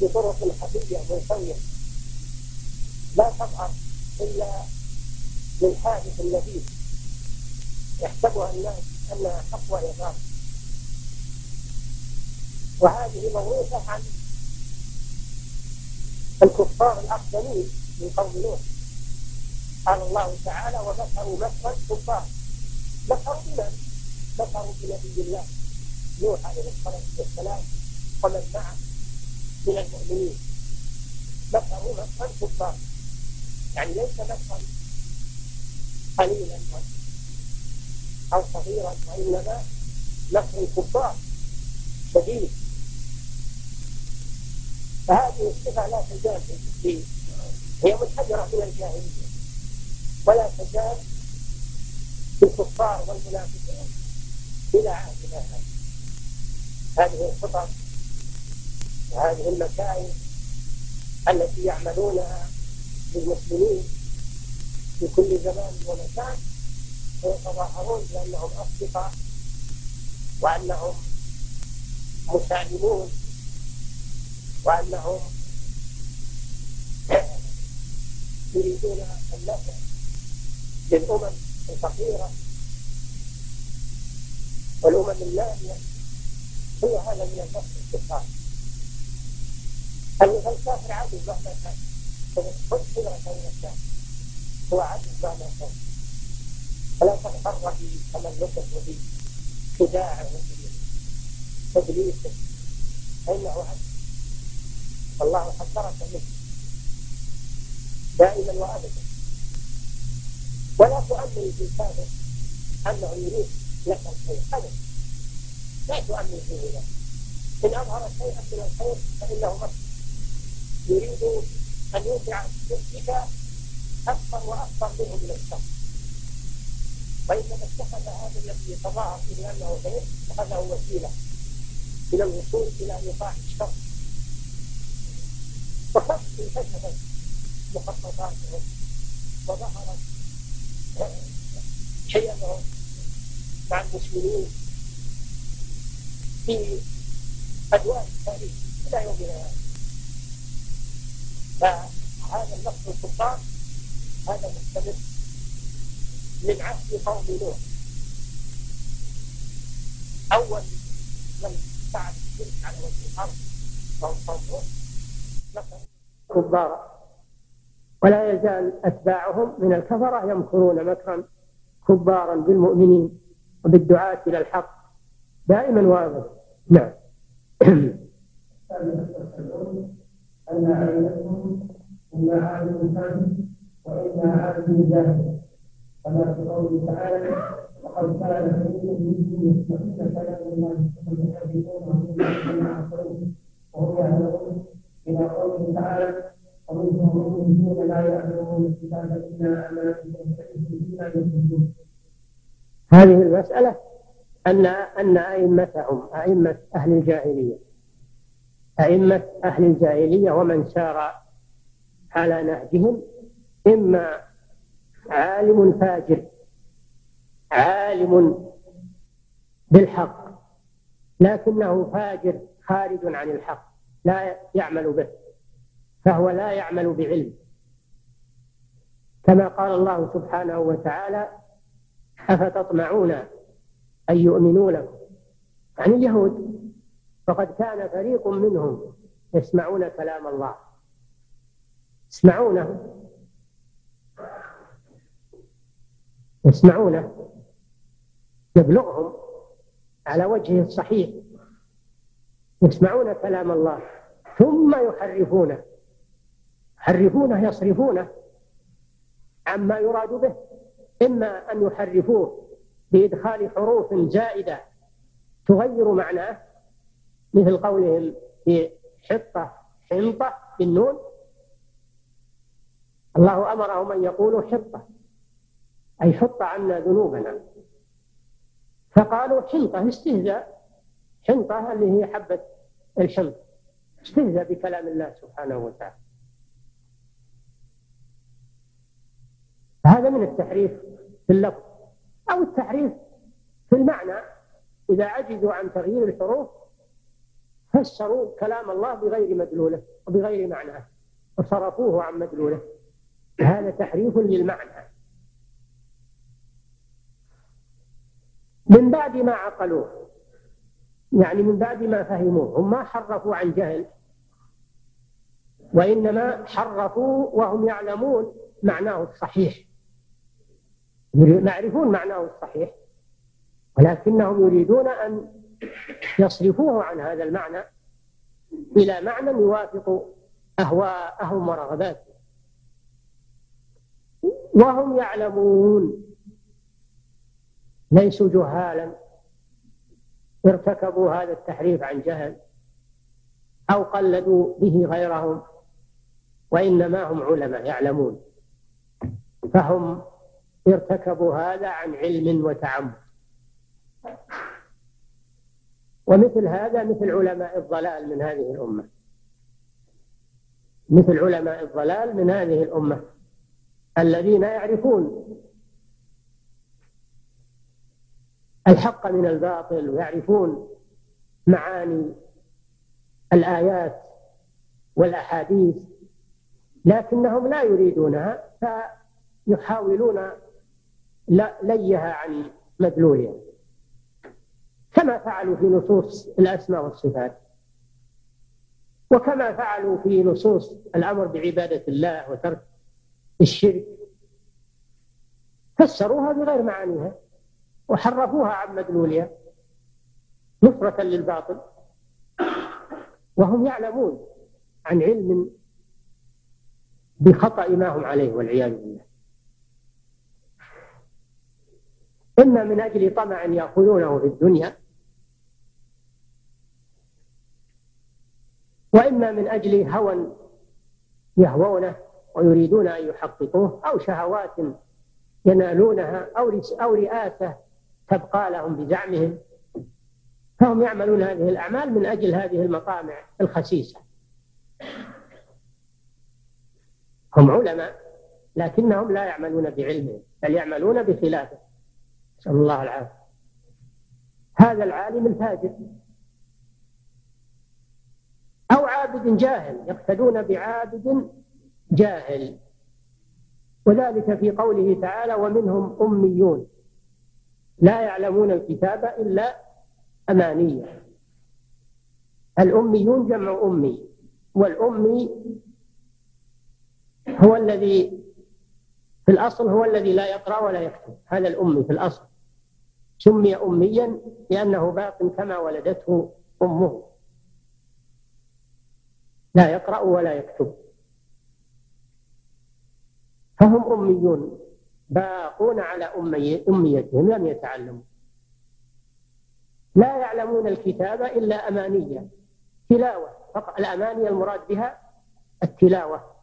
بطرق خفية منسوية لا تظهر إلا للحادث الذي يحسبها الناس أنها حق وإغاثة وهذه موروثة عن الكفار الأقدمين من قوم نوح. قال الله تعالى ومكروا مكرا كفار مكروا بمن؟ مكروا بنبي الله نوح عليه الصلاة والسلام ومن معه من المؤمنين مكروا مكرا كفار يعني ليس مكرا قليلا أو صغيرا وإنما مكر الكفار شديد فهذه الصفة لا تزال في الدين هي منحدرة من الجاهلية ولا تزال في الكفار والمنافقين إلى عهدنا هذا هذه الخطط وهذه المكائد التي يعملونها للمسلمين في كل زمان ومكان ويتظاهرون بأنهم أصدقاء وأنهم مسالمون وأنهم يريدون النفع للأمم. الفقيرة. والأمم النامية كل هذا من النفس الكفار. الكافر عدو مهما كان خذ قدرة من الكافر هو عدو مهما كان. فلا تغتر بتملكه بخداعه بتدليسه فإنه عدو. والله حذرك منه دائما وابدا. ولا تؤمن في الكافر أنه يريد لك الخير ابدا. لا تؤمن فيه ذلك إن أظهر شيئا من الخير فإنه مكر يريد أن يوقع نفسك أكثر وأكثر منه من الشر. وانما اتخذ هذا الذي يتظاهر به أنه خير اتخذه وسيلة إلى الوصول إلى ايقاع الشر. فقد انكشفت مخططاتهم وظهرت حيلهم مع المسلمين في أدوار التاريخ إلى يومنا هذا فهذا النص الكفار هذا مستمر من عهد قوم نوح. أول من فعل الشرك على وجه الأرض قوم نوح كبارا ولا يزال أتباعهم من الكفرة يمكرون مكرا كبارا بالمؤمنين وبالدعاة إلى الحق دائما وابدا نعم أن عائلتهم إما عالم كامل وإما عالم جاهل كما في قوله تعالى وقد كان فريق منهم يسمعون كلام الله ثم يحرفونه من عقلوه وهم يعلمون هذه المسألة أن أن أئمتهم أئمة أهل الجاهلية أئمة أهل الجاهلية ومن سار على نهجهم إما عالم فاجر عالم بالحق لكنه فاجر خارج عن الحق لا يعمل به فهو لا يعمل بعلم. كما قال الله سبحانه وتعالى أفتطمعون أن يؤمنوا لكم عن اليهود؟ فقد كان فريق منهم يسمعون كلام الله. يسمعونه. يسمعونه. يبلغهم على وجهه الصحيح. يسمعون كلام الله. ثم يحرفونه. يحرفونه يصرفونه عما يراد به. إما أن يحرفوه بإدخال حروف زائدة تغير معناه مثل قولهم في حطة حنطة بالنون. الله أمرهم أن يقولوا حطة أي حط عنا ذنوبنا. فقالوا حنطة استهزاء. حنطة اللي هي حبة الحنط استهزاء بكلام الله سبحانه وتعالى. هذا من التحريف. في اللفظ أو التحريف في المعنى. إذا عجزوا عن تغيير الحروف فسروا كلام الله بغير مدلوله وبغير معناه وصرفوه عن مدلوله. هذا تحريف للمعنى. من بعد ما عقلوه يعني من بعد ما فهموه هم ما حرفوا عن جهل وإنما حرفوا وهم يعلمون معناه الصحيح. يعرفون معناه الصحيح ولكنهم يريدون أن يصرفوه عن هذا المعنى إلى معنى يوافق أهواءهم ورغباتهم وهم يعلمون ليسوا جهالا ارتكبوا هذا التحريف عن جهل أو قلدوا به غيرهم وإنما هم علماء يعلمون. فهم ارتكبوا هذا عن علم وتعمد. ومثل هذا مثل علماء الضلال من هذه الأمة. مثل علماء الضلال من هذه الأمة. الذين يعرفون الحق من الباطل ويعرفون معاني الآيات والأحاديث لكنهم لا يريدونها فيحاولون ليها عن مدلولها. كما فعلوا في نصوص الأسماء والصفات. وكما فعلوا في نصوص الأمر بعبادة الله وترك الشرك. فسروها بغير معانيها وحرفوها عن مدلولها نصرة للباطل. وهم يعلمون عن علم بخطأ ما هم عليه والعياذ بالله. إما من أجل طمع يأخذونه في الدنيا وإما من أجل هوى يهوونه ويريدون أن يحققوه أو شهوات ينالونها أو أو رئاسة تبقى لهم بزعمهم. فهم يعملون هذه الأعمال من أجل هذه المطامع الخسيسة. هم علماء لكنهم لا يعملون بعلمهم بل يعملون بخلافة. نسأل الله العافية. هذا العالم الفاجر أو عابد جاهل يقتدون بعابد جاهل. وذلك في قوله تعالى ومنهم أميون لا يعلمون الكتاب إلا أمانية. الأميون جمع أمي والأمي هو الذي في الأصل هو الذي لا يقرأ ولا يكتب. هذا الأمي في الأصل. سمي أميا لأنه باق كما ولدته أمه. لا يقرأ ولا يكتب. فهم أميون باقون على أمي أميتهم لم يتعلموا. لا يعلمون الكتاب إلا أمانية تلاوة. فقط الأماني المراد بها التلاوة.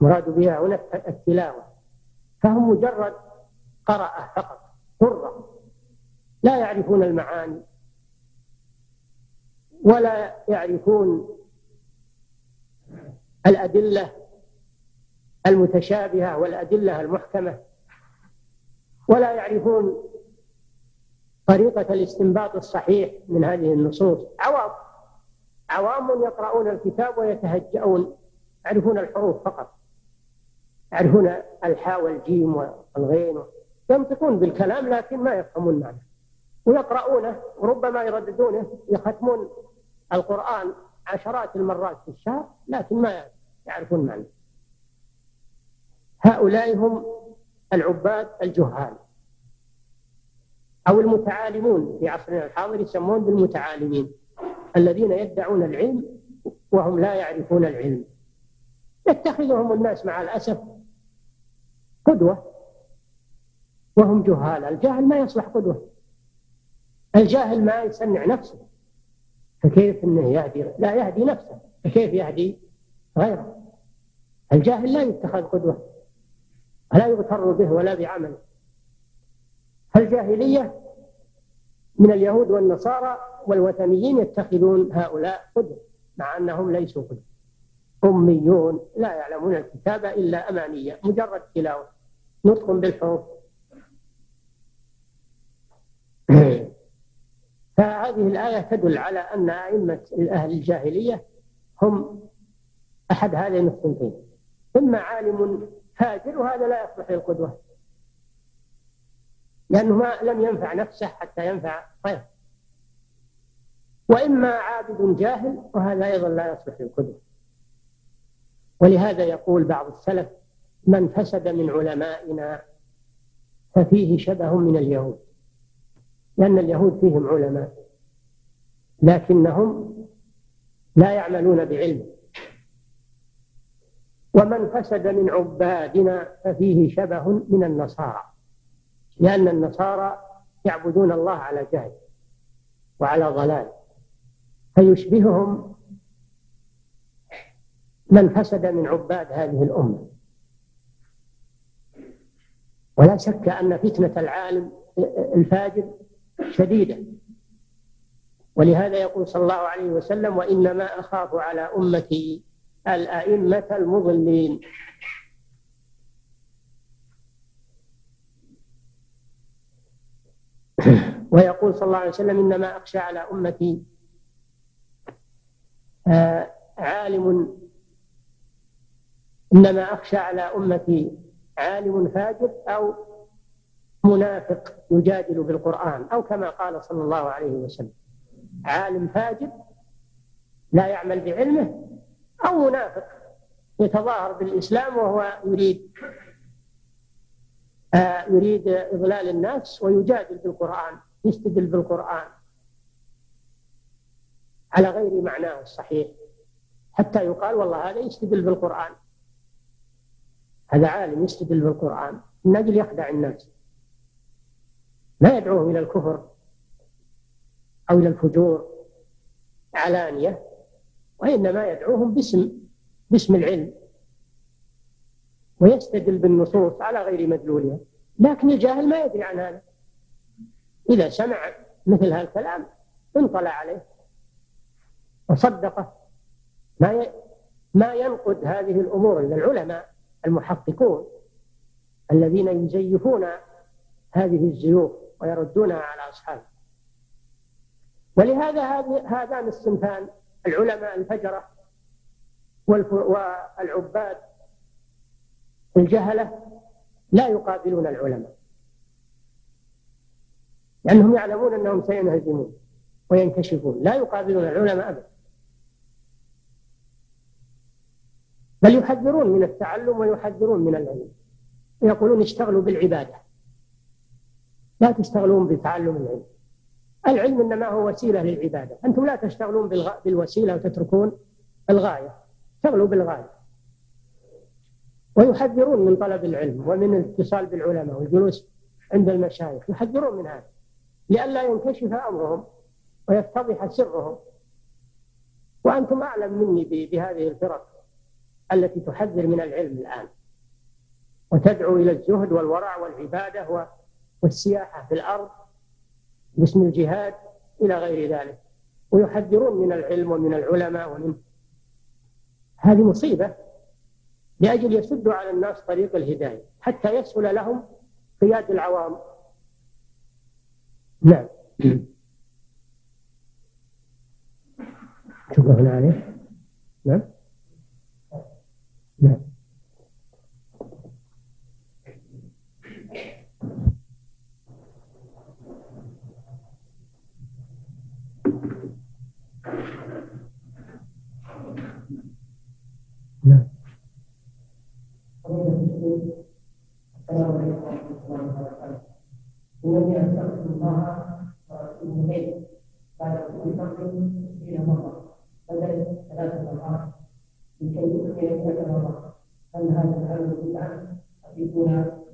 مراد بها هنا التلاوة. فهم مجرد قرأة فقط. قرة لا يعرفون المعاني ولا يعرفون الأدلة المتشابهة والأدلة المحكمة ولا يعرفون طريقة الاستنباط الصحيح من هذه النصوص. عوام عوام يقرؤون الكتاب ويتهجؤون يعرفون الحروف فقط يعرفون ألحاء والجيم والغين ينطقون بالكلام لكن ما يفهمون معنى. ويقرؤونه وربما يرددونه يختمون القرآن عشرات المرات في الشهر لكن ما يعرفون معنى. هؤلاء هم العباد الجهال أو المتعالمون في عصرنا الحاضر يسمون بالمتعالمين الذين يدعون العلم وهم لا يعرفون العلم. يتخذهم الناس مع الأسف قدوة وهم جهال. الجاهل ما يصلح قدوة. الجاهل ما يسمع نفسه. فكيف إنه يهدي؟ لا يهدي نفسه. فكيف يهدي غيره؟ الجاهل لا يتخذ قدوة. ولا يغتر به ولا بعمله. الجاهلية من اليهود والنصارى والوثنيين يتخذون هؤلاء قدوة مع أنهم ليسوا قدوة. أميون لا يعلمون الكتاب إلا أمانية مجرد تلاوة. نطق بالحروف. فهذه الآية تدل على أن أئمة أهل الجاهلية هم أحد هذين الصنفين إما عالم فاجر وهذا لا يصلح للقدوة. لأنه ما لم ينفع نفسه حتى ينفع غيره. وإما عابد جاهل وهذا أيضا لا يصلح للقدوة. ولهذا يقول بعض السلف من فسد من علمائنا ففيه شبه من اليهود. لأن اليهود فيهم علماء لكنهم لا يعملون بعلم. ومن فسد من عبادنا ففيه شبه من النصارى لأن النصارى يعبدون الله على جهل وعلى ضلال. فيشبههم من فسد من عباد هذه الأمة. ولا شك أن فتنة العالم الفاجر شديدة. ولهذا يقول صلى الله عليه وسلم وإنما أخاف على أمتي الأئمة المضلين. ويقول صلى الله عليه وسلم إنما أخشى على أمتي آه عالم إنما أخشى على أمتي عالم فاجر أو منافق يجادل بالقرآن أو كما قال صلى الله عليه وسلم. عالم فاجر لا يعمل بعلمه أو منافق يتظاهر بالإسلام وهو يريد آه يريد إضلال الناس ويجادل بالقرآن يستدل بالقرآن. على غير معناه الصحيح. حتى يقال والله هذا يستدل بالقرآن. هذا عالم يستدل بالقرآن. من أجل يخدع الناس. لا يدعوهم إلى الكفر أو إلى الفجور علانية وإنما يدعوهم باسم باسم العلم ويستدل بالنصوص على غير مدلولها. لكن الجاهل ما يدري عن هذا. إذا سمع مثل هذا الكلام انطلع عليه وصدقه. ما ما ينقد هذه الأمور إلا العلماء المحققون الذين يزيفون هذه الزيوف ويردونها على أصحابه. ولهذا هذان الصنفان العلماء الفجرة والعباد الجهلة لا يقابلون العلماء. لأنهم يعلمون أنهم سينهزمون وينكشفون. لا يقابلون العلماء أبدا. بل يحذرون من التعلم ويحذرون من العلم. ويقولون اشتغلوا بالعبادة. لا تشتغلون بتعلم العلم. العلم إنما هو وسيلة للعبادة. أنتم لا تشتغلون بالوسيلة وتتركون الغاية. اشتغلوا بالغاية. ويحذرون من طلب العلم ومن الاتصال بالعلماء والجلوس عند المشايخ. يحذرون من هذا. لئلا ينكشف أمرهم ويتضح سرهم. وأنتم أعلم مني بهذه الفرق التي تحذر من العلم الآن. وتدعو إلى الزهد والورع والعبادة والسياحة في الأرض باسم الجهاد إلى غير ذلك ويحذرون من العلم ومن العلماء ومن هذه مصيبة لأجل يسدوا على الناس طريق الهداية حتى يسهل لهم قياد العوام. نعم. شكرا عليه نعم. نعم. نعم السلام عليكم ورحمة الله الله إليه بعد كل فقر مرة بدل مرات لكي هل هذا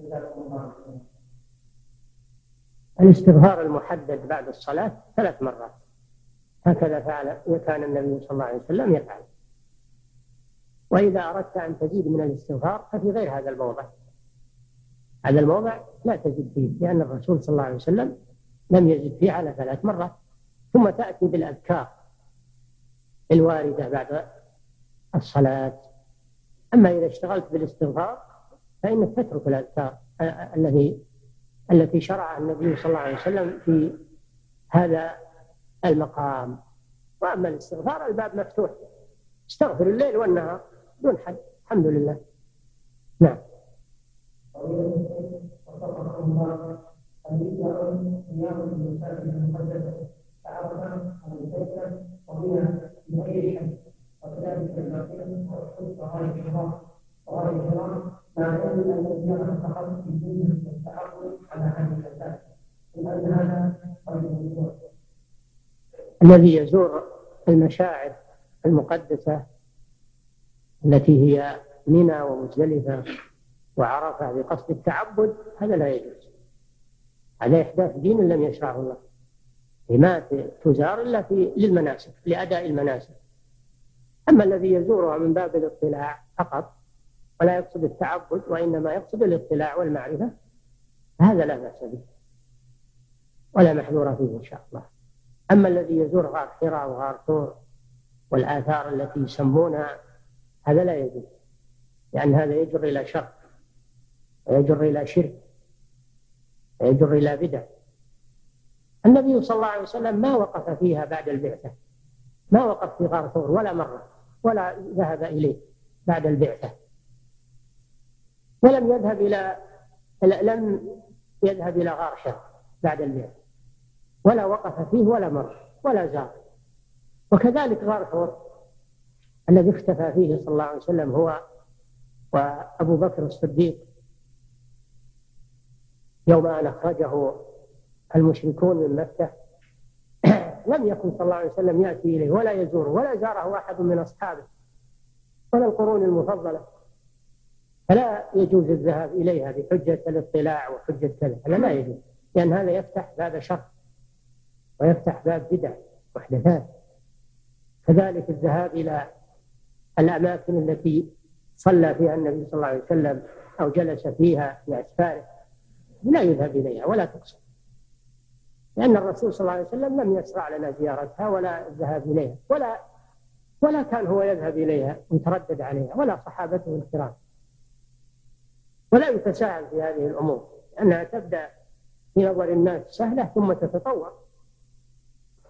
جزاكم الله. الاستغفار المحدد بعد الصلاة ثلاث مرات هكذا فعل وكان النبي صلى الله عليه وسلم يفعل وإذا أردت أن تزيد من الاستغفار ففي غير هذا الموضع. هذا الموضع لا تزد فيه لأن الرسول صلى الله عليه وسلم لم يزد فيه على ثلاث مرات. ثم تأتي بالأذكار الواردة بعد الصلاة. أما إذا اشتغلت بالاستغفار فإنك تترك الأذكار الذي التي شرعها النبي صلى الله عليه وسلم في هذا المقام. وأما الاستغفار الباب مفتوح. استغفر الليل والنهار. دون حد. الحمد لله. نعم. الذي يزور المشاعر المقدسة التي هي منى ومزدلفة وعرفة بقصد التعبد هذا لا يجوز. هذا إحداث دين لم يشرعه الله. ما تزار إلا في للمناسك لأداء المناسك. أما الذي يزورها من باب الاطلاع فقط ولا يقصد التعبد وإنما يقصد الاطلاع والمعرفة هذا لا بأس به. ولا محذور فيه إن شاء الله. أما الذي يزور غار حراء وغار ثور والآثار التي يسمونها هذا لا يجوز. لأن هذا يجر إلى شر ويجر إلى شرك ويجر إلى بدع. النبي صلى الله عليه وسلم ما وقف فيها بعد البعثة ما وقف في غار ثور ولا مرة ولا ذهب إليه بعد البعثة. ولم يذهب إلى لم يذهب إلى غار حراء بعد البعثة. ولا وقف فيه ولا مر ولا زار. وكذلك غار حور الذي اختفى فيه صلى الله عليه وسلم هو وأبو بكر الصديق يوم أن أخرجه المشركون من مكة. لم يكن صلى الله عليه وسلم يأتي إليه ولا يزوره ولا زاره أحد من أصحابه ولا القرون المفضلة. فلا يجوز الذهاب إليها بحجة الاطلاع وحجة كذا هذا لا يجوز لأن هذا يفتح باب شر ويفتح باب بدع محدثات كذلك الذهاب إلى الأماكن التي صلى فيها النبي صلى الله عليه وسلم أو جلس فيها في أسفاره لا يذهب إليها ولا تقصد. لأن الرسول صلى الله عليه وسلم لم يشرع لنا زيارتها ولا الذهاب إليها. ولا ولا كان هو يذهب إليها ويتردد عليها ولا صحابته الكرام. ولا يتساهل في هذه الأمور. لأنها تبدأ في نظر الناس سهلة ثم تتطور.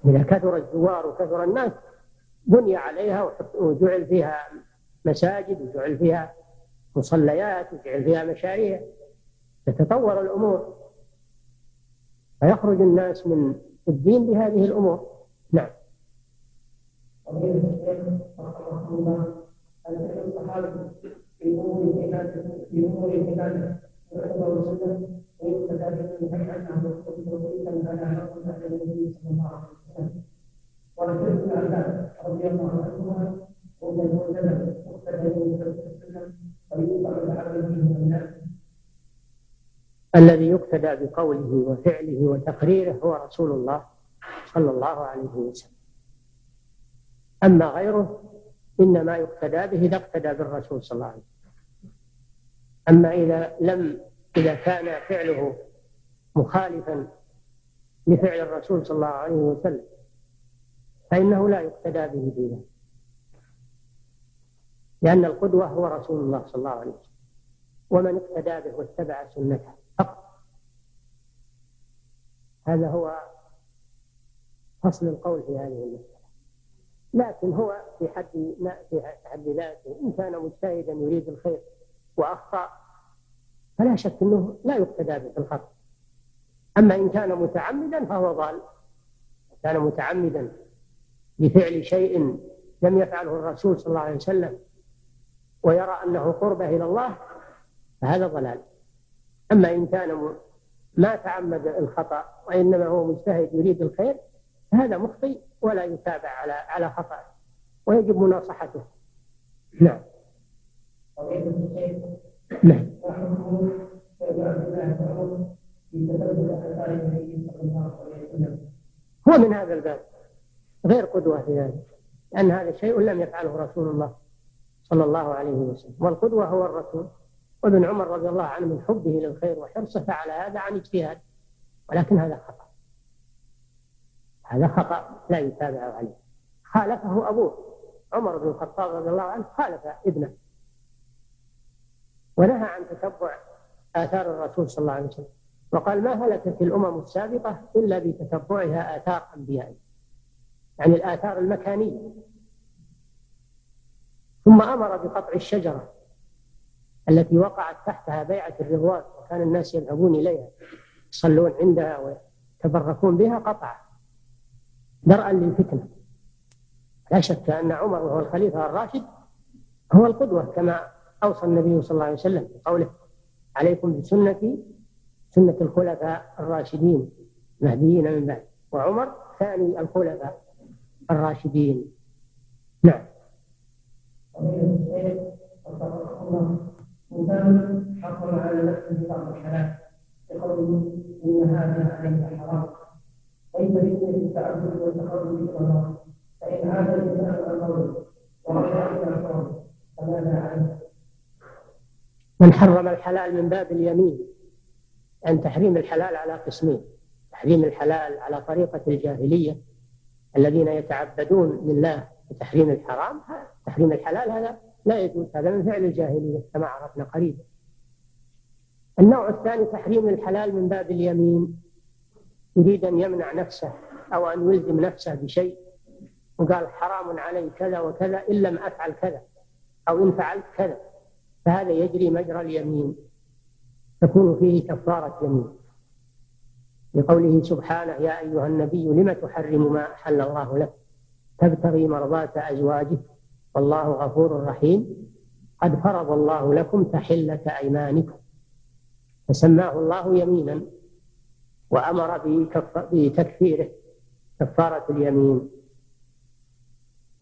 إذا كثر الزوار وكثر الناس بني عليها وجعل فيها مساجد وجعل فيها مصليات وجعل فيها مشاريع. تتطور الأمور. فيخرج الناس من الدين بهذه الأمور. نعم. الذي يقتدى بقوله وفعله وتقريره هو رسول الله صلى الله عليه وسلم. أما غيره إنما يقتدى به إذا اقتدى بالرسول صلى الله عليه وسلم. أما إذا لم إذا كان فعله مخالفا لفعل الرسول صلى الله عليه وسلم فإنه لا يقتدى به ذلك لأن القدوة هو رسول الله صلى الله عليه وسلم. ومن اقتدى به واتبع سنته فقط. هذا هو فصل القول في هذه المسألة. لكن هو في حد في حد ذاته إن كان مجتهدا يريد الخير وأخطأ فلا شك أنه لا يقتدى به في الخطأ. أما إن كان متعمدا فهو ضال. كان متعمدا لفعل شيء لم يفعله الرسول صلى الله عليه وسلم ويرى أنه قربة إلى الله فهذا ضلال. أما إن كان ما تعمد الخطأ وإنما هو مجتهد يريد الخير فهذا مخطئ ولا يتابع على على خطأ ويجب مناصحته. نعم. نعم. هو من هذا الباب. غير قدوة في ذلك لأن هذا شيء لم يفعله رسول الله صلى الله عليه وسلم. والقدوة هو الرسول. وابن عمر رضي الله عنه من حبه للخير وحرصه فعل هذا عن اجتهاد. ولكن هذا خطأ. هذا خطأ لا يتابع عليه. خالفه أبوه. عمر بن الخطاب رضي الله عنه خالف ابنه. ونهى عن تتبع آثار الرسول صلى الله عليه وسلم. وقال ما هلكت الأمم السابقة إلا بتتبعها آثار أنبيائها يعني الآثار المكانية. ثم أمر بقطع الشجرة التي وقعت تحتها بيعة الرضوان وكان الناس يذهبون إليها يصلون عندها ويتبركون بها قطع درءا للفتنة. لا شك أن عمر وهو الخليفة الراشد هو القدوة كما أوصى النبي صلى الله عليه وسلم بقوله عليكم بسنتي سنة الخلفاء الراشدين المهديين من بعد. وعمر ثاني الخلفاء. الراشدين نعم وكان حصل على نفسه بعض الحلال بقوله ان هذا عليك حرام ليس بنية التعبد والتقرب إلى الله فان عاد الانسان القول ورجع إلى القول فماذا عليه؟ من حرم الحلال من باب اليمين أن تحريم الحلال على قسمين تحريم الحلال على طريقة الجاهلية الذين يتعبدون لله بتحريم الحرام تحريم الحلال هذا لا يجوز هذا من فعل الجاهلية كما عرفنا قريبا. النوع الثاني تحريم الحلال من باب اليمين. يريد أن يمنع نفسه أو أن يلزم نفسه بشيء وقال حرام علي كذا وكذا إن لم أفعل كذا أو إن فعلت كذا فهذا يجري مجرى اليمين تكون فيه كفارة يمين. لقوله سبحانه يا أيها النبي لم تحرم ما أحل الله لك؟ تبتغي مرضاة أزواجك. والله غفور رحيم. قد فرض الله لكم تحلة أيمانكم. فسماه الله يمينا وأمر بتكفيره كفارة اليمين.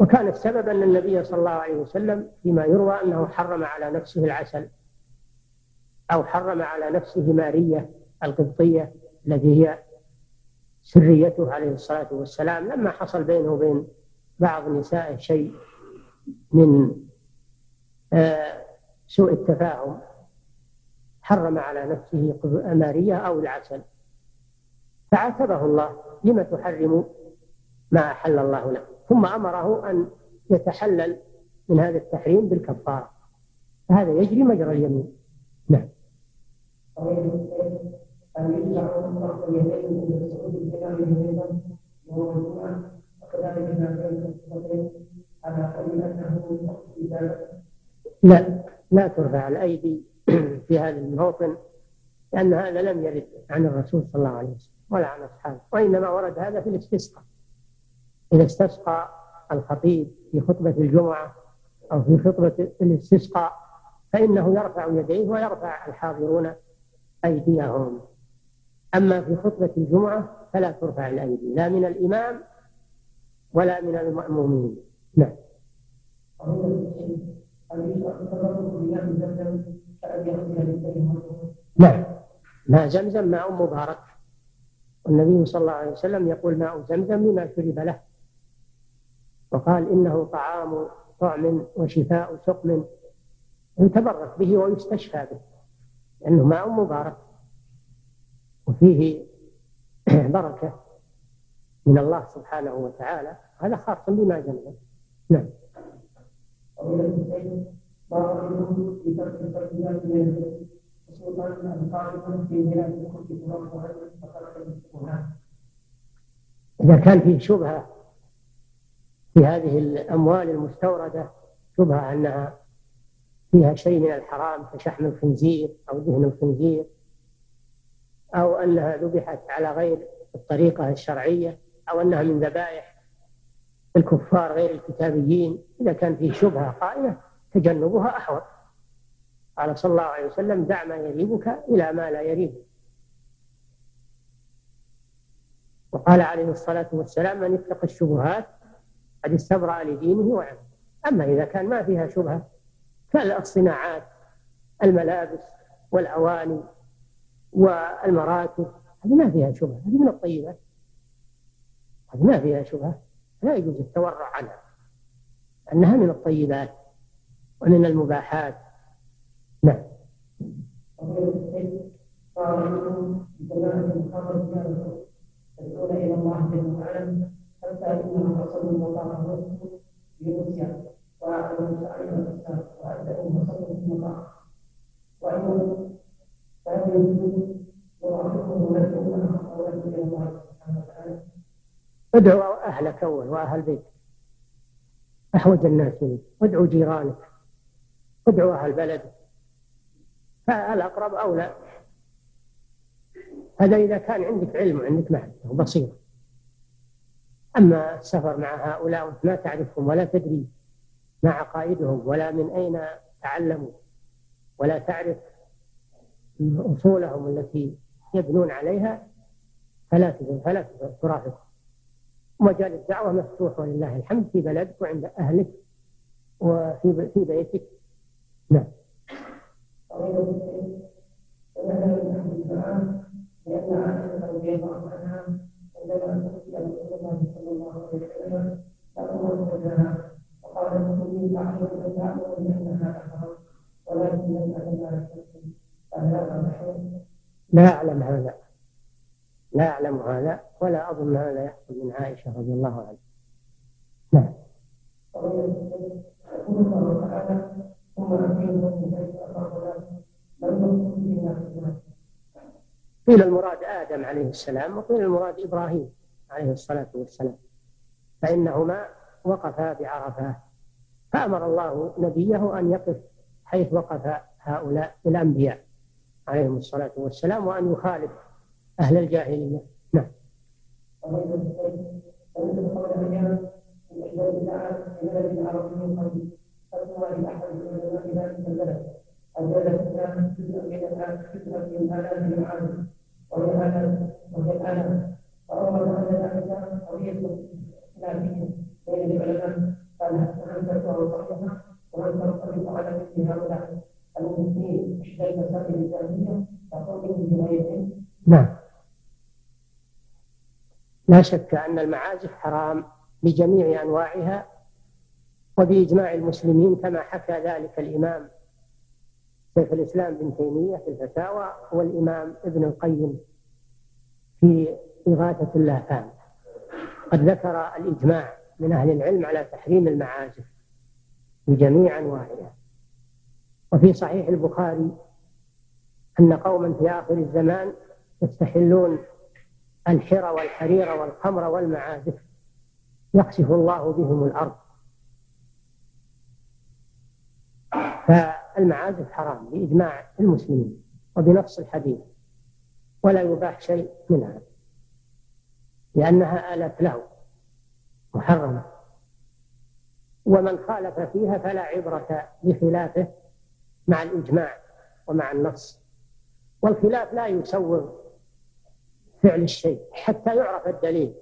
وكان السبب أن النبي صلى الله عليه وسلم فيما يروى أنه حرم على نفسه العسل أو حرم على نفسه مارية القبطية التي هي سريته عليه الصلاة والسلام. لما حصل بينه وبين بعض نسائه شيء من آه، سوء التفاهم حرم على نفسه مارية أو العسل فعاتبه الله لم تحرم ما أحل الله له؟ ثم أمره أن يتحلل من هذا التحريم بالكفارة. فهذا يجري مجرى اليمين. نعم. أيضا وهو وكذلك ما على لا لا ترفع الأيدي في هذا الموطن لأن هذا لم يرد عن الرسول صلى الله عليه وسلم ولا عن أصحابه وإنما ورد هذا في الاستسقاء. إذا استسقى الخطيب في خطبة الجمعة أو في خطبة الاستسقاء فإنه يرفع يديه ويرفع الحاضرون أيديهم. أما في خطبة الجمعة فلا ترفع الأيدي لا من الإمام ولا من المأمومين. نعم. نعم. ماء زمزم ماء مبارك. والنبي صلى الله عليه وسلم يقول ماء زمزم لما شرب له. وقال إنه طعام طعم وشفاء سقم يتبرك به ويستشفى به لأنه ماء مبارك. وفيه بركة من الله سبحانه وتعالى. هذا خاص بما زمزم نعم. إذا كان فيه شبهة في هذه الأموال المستوردة شبهة أنها فيها شيء من الحرام كشحم الخنزير أو دهن الخنزير أو أنها ذبحت على غير الطريقة الشرعية أو أنها من ذبائح الكفار غير الكتابيين. إذا كان فيه شبهة قائمة تجنبها أحوط. قال صلى الله عليه وسلم دع ما يريبك إلى ما لا يريبك وقال عليه الصلاة والسلام من اتقى الشبهات قد استبرأ لدينه وعرضه أما إذا كان ما فيها شبهة كالصناعات الملابس والأواني والمراكب هذه ما فيها شبهة هذه من الطيبات هذه ما فيها شبهة لا يجوز التورع عنها أنها من الطيبات ومن المباحات. نعم. يدعون إلى الله جل وعلا حتى وصلوا المطار ادعوا أهلك اول وأهل بيتك. احوج الناس اليك وادعوا جيرانك. ادعوا أهل بلدك. فالاقرب اولى هذا إذا كان عندك علم وعندك معرفة وبصيرة. أما السفر مع هؤلاء وأنت ما تعرفهم ولا تدري ما عقائدهم ولا من أين تعلموا ولا تعرف أصولهم التي يبنون عليها فلا فلا ترافقهم مجال الدعوة مفتوح ولله الحمد في بلدك وعند أهلك وفي في بيتك. نعم. عائشة رضي الله عنها عندما رسول الله صلى الله عليه وسلم إني ولكن لم فهذا لا أعلم هذا. لا أعلم هذا ولا أظن هذا يحصل من عائشة رضي الله عنها. نعم. قيل المراد آدم عليه السلام وقيل المراد إبراهيم عليه الصلاة والسلام. فإنهما وقفا بعرفة. فأمر الله نبيه أن يقف حيث وقف هؤلاء الأنبياء عليهم الصلاة والسلام وأن يخالف أهل الجاهلية نعم؟ نعم لا شك أن المعازف حرام بجميع أنواعها وبإجماع المسلمين كما حكى ذلك الإمام شيخ الإسلام ابن تيمية في الفتاوى والإمام ابن القيم في إغاثة اللافان قد ذكر الإجماع من أهل العلم على تحريم المعازف بجميع أنواعها. وفي صحيح البخاري أن قوما في آخر الزمان يستحلون الحر والحرير والخمر والمعازف يخسف الله بهم الأرض. فالمعازف حرام بإجماع المسلمين وبنص الحديث ولا يباح شيء منها لأنها آلة له محرمة. ومن خالف فيها فلا عبرة بخلافه مع الإجماع ومع النص. والخلاف لا يسوغ فعل الشيء حتى يعرف الدليل.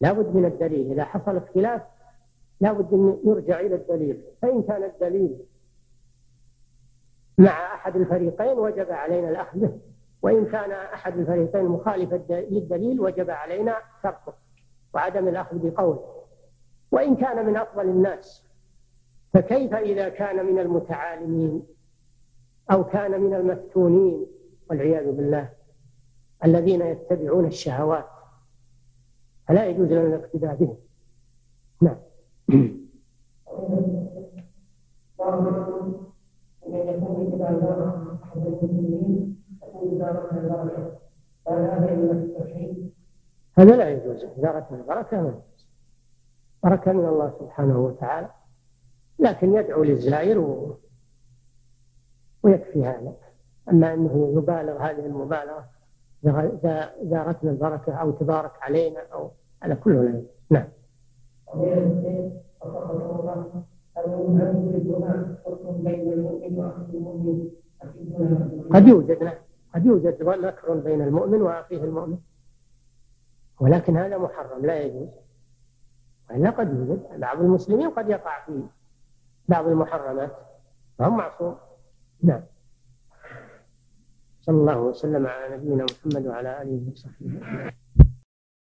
لا بد من الدليل. إذا حصل اختلاف لا بد أن يرجع إلى الدليل. فإن كان الدليل مع أحد الفريقين وجب علينا الأخذ به. وإن كان أحد الفريقين مخالفا للدليل وجب علينا تركه وعدم الأخذ بقوله. وإن كان من أفضل الناس فكيف إذا كان من المتعالمين أو كان من المفتونين؟ والعياذ بالله. الذين يتبعون الشهوات. فلا يجوز لنا الاقتداء بهم؟ نعم. هذا لا يجوز. إزالة البركة ما بركة من الله سبحانه وتعالى. لكن يدعو للزائر و... ويكفي هذا. أما أنه يبالغ هذه المبالغة زارتنا البركة أو تبارك علينا أو على كل نعم. قد يوجد نعم. قد يوجد مكر بين المؤمن وأخيه المؤمن. ولكن هذا محرم لا يجوز. وإلا قد يوجد. بعض المسلمين قد يقع في بعض المحرمات فهم معصوم. نعم. صلى الله وسلم على نبينا محمد وعلى آله وصحبه